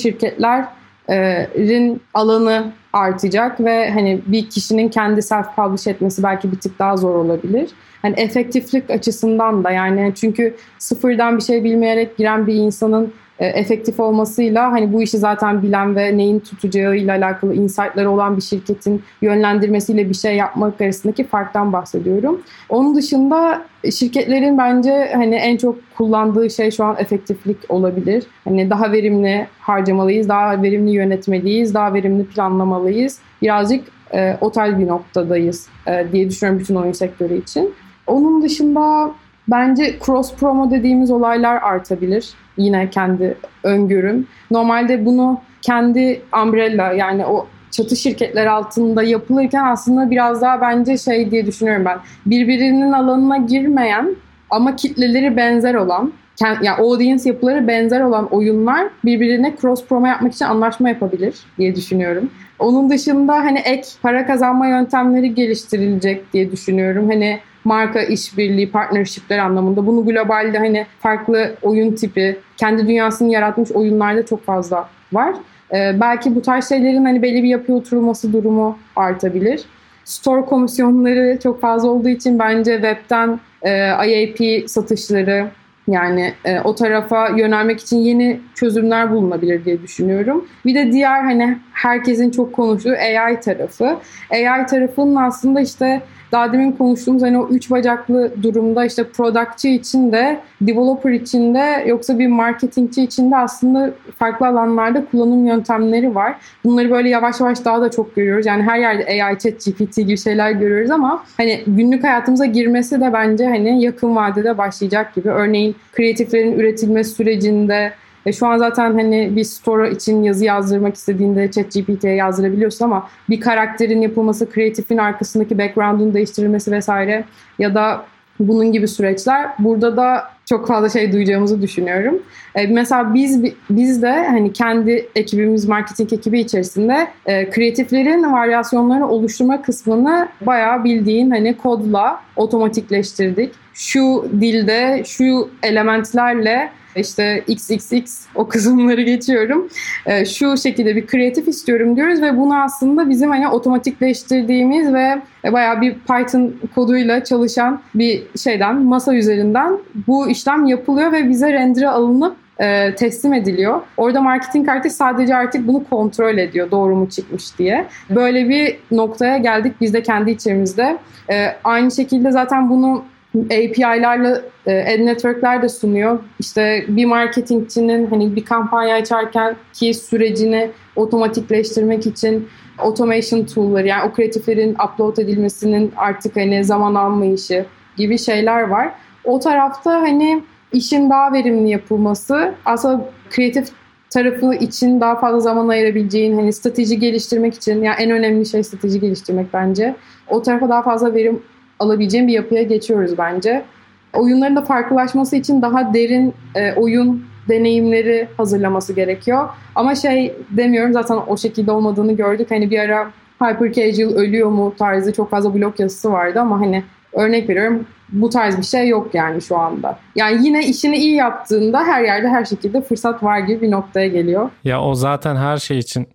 şirketlerin alanı artacak ve hani bir kişinin kendi self publish etmesi belki bir tık daha zor olabilir. Hani efektiflik açısından da yani çünkü sıfırdan bir şey bilmeyerek giren bir insanın e, efektif olmasıyla hani bu işi zaten bilen ve neyin tutacağıyla alakalı insightları olan bir şirketin yönlendirmesiyle bir şey yapmak arasındaki farktan bahsediyorum. Onun dışında şirketlerin bence hani en çok kullandığı şey şu an efektiflik olabilir. Hani daha verimli harcamalıyız, daha verimli yönetmeliyiz, daha verimli planlamalıyız. Birazcık e, o bir noktadayız e, diye düşünüyorum bütün oyun sektörü için. Onun dışında bence cross promo dediğimiz olaylar artabilir. Yine kendi öngörüm. Normalde bunu kendi umbrella yani o çatı şirketler altında yapılırken aslında biraz daha bence şey diye düşünüyorum ben. Birbirinin alanına girmeyen ama kitleleri benzer olan ya yani audience yapıları benzer olan oyunlar birbirine cross promo yapmak için anlaşma yapabilir diye düşünüyorum. Onun dışında hani ek para kazanma yöntemleri geliştirilecek diye düşünüyorum. Hani marka işbirliği, partnershipler anlamında. Bunu globalde hani farklı oyun tipi, kendi dünyasını yaratmış oyunlarda çok fazla var. Ee, belki bu tarz şeylerin hani belli bir yapıya oturulması durumu artabilir. Store komisyonları çok fazla olduğu için bence webten e, IAP satışları yani e, o tarafa yönelmek için yeni çözümler bulunabilir diye düşünüyorum. Bir de diğer hani herkesin çok konuştuğu AI tarafı. AI tarafının aslında işte daha demin konuştuğumuz hani o üç bacaklı durumda işte productçı için de, developer için de yoksa bir marketingçi için de aslında farklı alanlarda kullanım yöntemleri var. Bunları böyle yavaş yavaş daha da çok görüyoruz. Yani her yerde AI, chat, GPT gibi şeyler görüyoruz ama hani günlük hayatımıza girmesi de bence hani yakın vadede başlayacak gibi. Örneğin kreatiflerin üretilme sürecinde e şu an zaten hani bir store için yazı yazdırmak istediğinde ChatGPT'ye yazdırabiliyorsun ama bir karakterin yapılması, kreatifin arkasındaki background'un değiştirilmesi vesaire ya da bunun gibi süreçler burada da çok fazla şey duyacağımızı düşünüyorum. E, mesela biz biz de hani kendi ekibimiz marketing ekibi içerisinde e, kreatiflerin varyasyonlarını oluşturma kısmını bayağı bildiğin hani kodla otomatikleştirdik. Şu dilde, şu elementlerle işte XXX o kısımları geçiyorum. E, şu şekilde bir kreatif istiyorum diyoruz ve bunu aslında bizim hani otomatikleştirdiğimiz ve bayağı bir Python koduyla çalışan bir şeyden masa üzerinden bu işlem yapılıyor ve bize render'e alınıp e, teslim ediliyor. Orada marketing artık sadece artık bunu kontrol ediyor doğru mu çıkmış diye. Böyle bir noktaya geldik biz de kendi içimizde. E, aynı şekilde zaten bunu API'larla e, ad network'ler de sunuyor. İşte bir marketingçinin hani bir kampanya açarken ki sürecini otomatikleştirmek için automation tool'ları yani o kreatiflerin upload edilmesinin artık hani zaman almayışı gibi şeyler var. O tarafta hani işin daha verimli yapılması aslında kreatif tarafı için daha fazla zaman ayırabileceğin hani strateji geliştirmek için yani en önemli şey strateji geliştirmek bence. O tarafa daha fazla verim alabileceğin bir yapıya geçiyoruz bence. Oyunların da farklılaşması için daha derin e, oyun deneyimleri hazırlaması gerekiyor. Ama şey demiyorum zaten o şekilde olmadığını gördük. Hani bir ara hyper casual ölüyor mu tarzı çok fazla blog yazısı vardı ama hani örnek veriyorum bu tarz bir şey yok yani şu anda. Yani yine işini iyi yaptığında her yerde her şekilde fırsat var gibi bir noktaya geliyor. Ya o zaten her şey için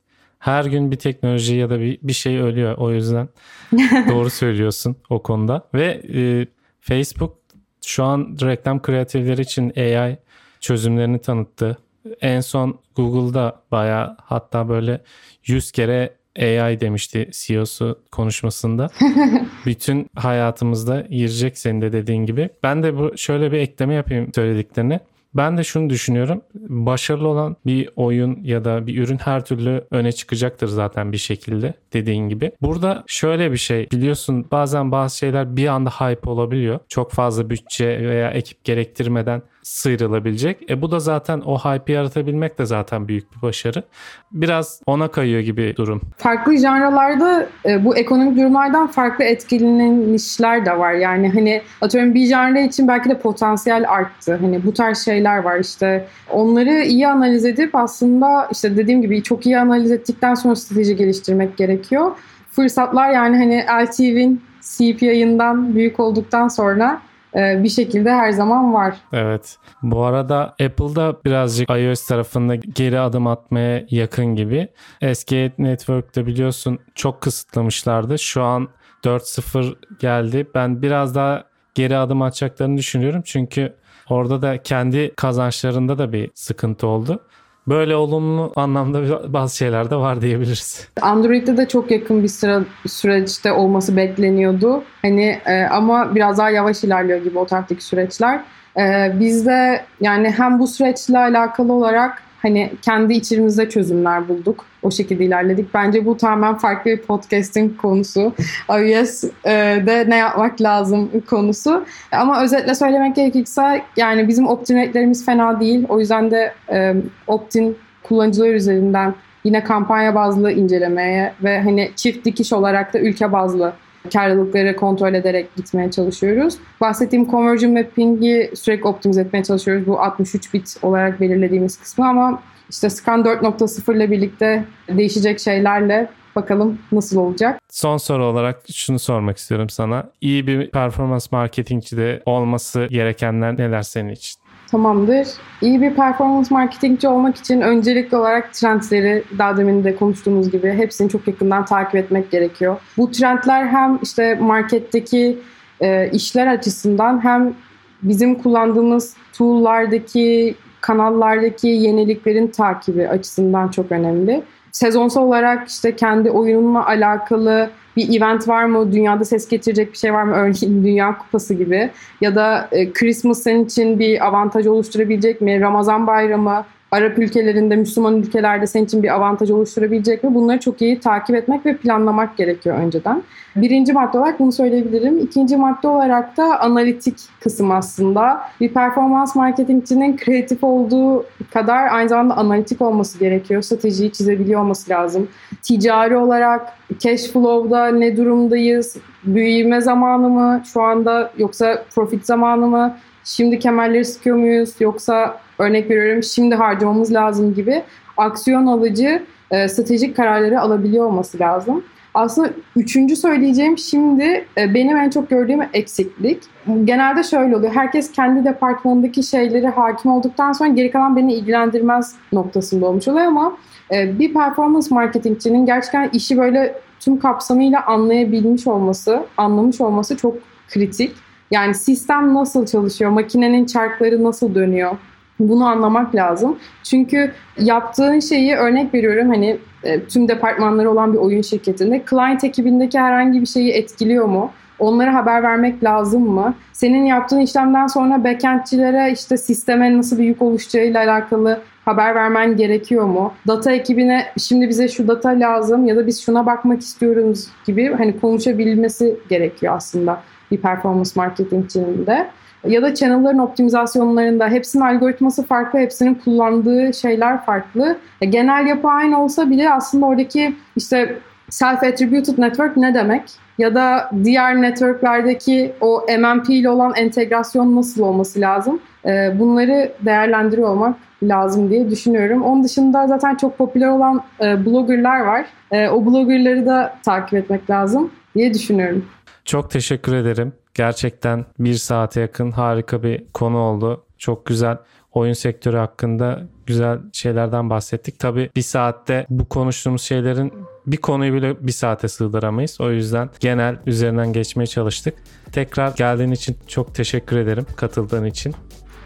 her gün bir teknoloji ya da bir, bir şey ölüyor o yüzden *laughs* doğru söylüyorsun o konuda ve e, Facebook şu an reklam kreatifleri için AI çözümlerini tanıttı. En son Google'da baya hatta böyle 100 kere AI demişti CEO'su konuşmasında. *laughs* Bütün hayatımızda girecek senin de dediğin gibi. Ben de bu şöyle bir ekleme yapayım söylediklerine. Ben de şunu düşünüyorum. Başarılı olan bir oyun ya da bir ürün her türlü öne çıkacaktır zaten bir şekilde dediğin gibi. Burada şöyle bir şey biliyorsun bazen bazı şeyler bir anda hype olabiliyor. Çok fazla bütçe veya ekip gerektirmeden sıyrılabilecek. E bu da zaten o hype yaratabilmek de zaten büyük bir başarı. Biraz ona kayıyor gibi durum. Farklı janralarda e, bu ekonomik durumlardan farklı etkilenen işler de var. Yani hani atıyorum bir janra için belki de potansiyel arttı. Hani bu tarz şeyler var işte. Onları iyi analiz edip aslında işte dediğim gibi çok iyi analiz ettikten sonra strateji geliştirmek gerekiyor. Fırsatlar yani hani LTV'nin CPI'ından büyük olduktan sonra bir şekilde her zaman var. Evet. Bu arada Apple'da birazcık iOS tarafında geri adım atmaya yakın gibi. Eski Network'te biliyorsun çok kısıtlamışlardı. Şu an 4.0 geldi. Ben biraz daha geri adım atacaklarını düşünüyorum. Çünkü orada da kendi kazançlarında da bir sıkıntı oldu. Böyle olumlu anlamda bazı şeyler de var diyebiliriz. Android'de de çok yakın bir sıra süreçte olması bekleniyordu. Hani e, ama biraz daha yavaş ilerliyor gibi o taraftaki süreçler. E, biz de yani hem bu süreçle alakalı olarak hani kendi içimizde çözümler bulduk. O şekilde ilerledik. Bence bu tamamen farklı bir podcasting konusu. *laughs* iOS'de ne yapmak lazım konusu. Ama özetle söylemek gerekirse yani bizim opt-in fena değil. O yüzden de e, opt-in kullanıcılar üzerinden yine kampanya bazlı incelemeye ve hani çift dikiş olarak da ülke bazlı karlılıkları kontrol ederek gitmeye çalışıyoruz. Bahsettiğim conversion mapping'i sürekli optimize etmeye çalışıyoruz. Bu 63 bit olarak belirlediğimiz kısmı ama işte Scan 4.0 ile birlikte değişecek şeylerle bakalım nasıl olacak. Son soru olarak şunu sormak istiyorum sana. İyi bir performans marketingçi de olması gerekenler neler senin için? Tamamdır. İyi bir performans marketingçi olmak için öncelikli olarak trendleri daha demin de konuştuğumuz gibi hepsini çok yakından takip etmek gerekiyor. Bu trendler hem işte marketteki e, işler açısından hem bizim kullandığımız tool'lardaki kanallardaki yeniliklerin takibi açısından çok önemli. Sezonsal olarak işte kendi oyununla alakalı bir event var mı? Dünyada ses getirecek bir şey var mı? Örneğin *laughs* Dünya Kupası gibi. Ya da e, Christmas senin için bir avantaj oluşturabilecek mi? Ramazan bayramı Arap ülkelerinde, Müslüman ülkelerde senin için bir avantaj oluşturabilecek mi? Bunları çok iyi takip etmek ve planlamak gerekiyor önceden. Birinci madde olarak bunu söyleyebilirim. İkinci madde olarak da analitik kısım aslında. Bir performans marketingçinin kreatif olduğu kadar aynı zamanda analitik olması gerekiyor. Stratejiyi çizebiliyor olması lazım. Ticari olarak cash flow'da ne durumdayız? Büyüme zamanı mı şu anda yoksa profit zamanı mı? Şimdi kemerleri sıkıyor muyuz yoksa örnek veriyorum şimdi harcamamız lazım gibi aksiyon alıcı e, stratejik kararları alabiliyor olması lazım. Aslında üçüncü söyleyeceğim şimdi e, benim en çok gördüğüm eksiklik. Genelde şöyle oluyor. Herkes kendi departmanındaki şeyleri hakim olduktan sonra geri kalan beni ilgilendirmez noktasında olmuş oluyor ama e, bir performance marketingçinin gerçekten işi böyle tüm kapsamıyla anlayabilmiş olması, anlamış olması çok kritik. Yani sistem nasıl çalışıyor, makinenin çarkları nasıl dönüyor, bunu anlamak lazım. Çünkü yaptığın şeyi örnek veriyorum hani e, tüm departmanları olan bir oyun şirketinde client ekibindeki herhangi bir şeyi etkiliyor mu? Onlara haber vermek lazım mı? Senin yaptığın işlemden sonra backendçilere işte sisteme nasıl bir yük oluşacağıyla alakalı haber vermen gerekiyor mu? Data ekibine şimdi bize şu data lazım ya da biz şuna bakmak istiyoruz gibi hani konuşabilmesi gerekiyor aslında bir performance marketingçinin de ya da channel'ların optimizasyonlarında hepsinin algoritması farklı, hepsinin kullandığı şeyler farklı. E, genel yapı aynı olsa bile aslında oradaki işte self-attributed network ne demek? Ya da diğer networklerdeki o MMP ile olan entegrasyon nasıl olması lazım? E, bunları değerlendiriyor olmak lazım diye düşünüyorum. Onun dışında zaten çok popüler olan e, bloggerlar var. O bloggerları da takip etmek lazım diye düşünüyorum. Çok teşekkür ederim. Gerçekten bir saate yakın harika bir konu oldu. Çok güzel oyun sektörü hakkında güzel şeylerden bahsettik. Tabii bir saatte bu konuştuğumuz şeylerin bir konuyu bile bir saate sığdıramayız. O yüzden genel üzerinden geçmeye çalıştık. Tekrar geldiğin için çok teşekkür ederim katıldığın için.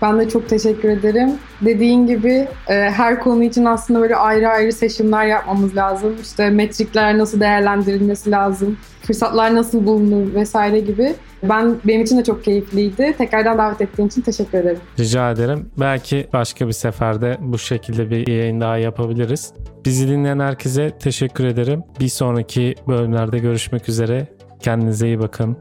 Ben de çok teşekkür ederim. Dediğin gibi e, her konu için aslında böyle ayrı ayrı session'lar yapmamız lazım. İşte metrikler nasıl değerlendirilmesi lazım, fırsatlar nasıl bulunur vesaire gibi. Ben benim için de çok keyifliydi. Tekrardan davet ettiğin için teşekkür ederim. Rica ederim. Belki başka bir seferde bu şekilde bir yayın daha yapabiliriz. Bizi dinleyen herkese teşekkür ederim. Bir sonraki bölümlerde görüşmek üzere. Kendinize iyi bakın.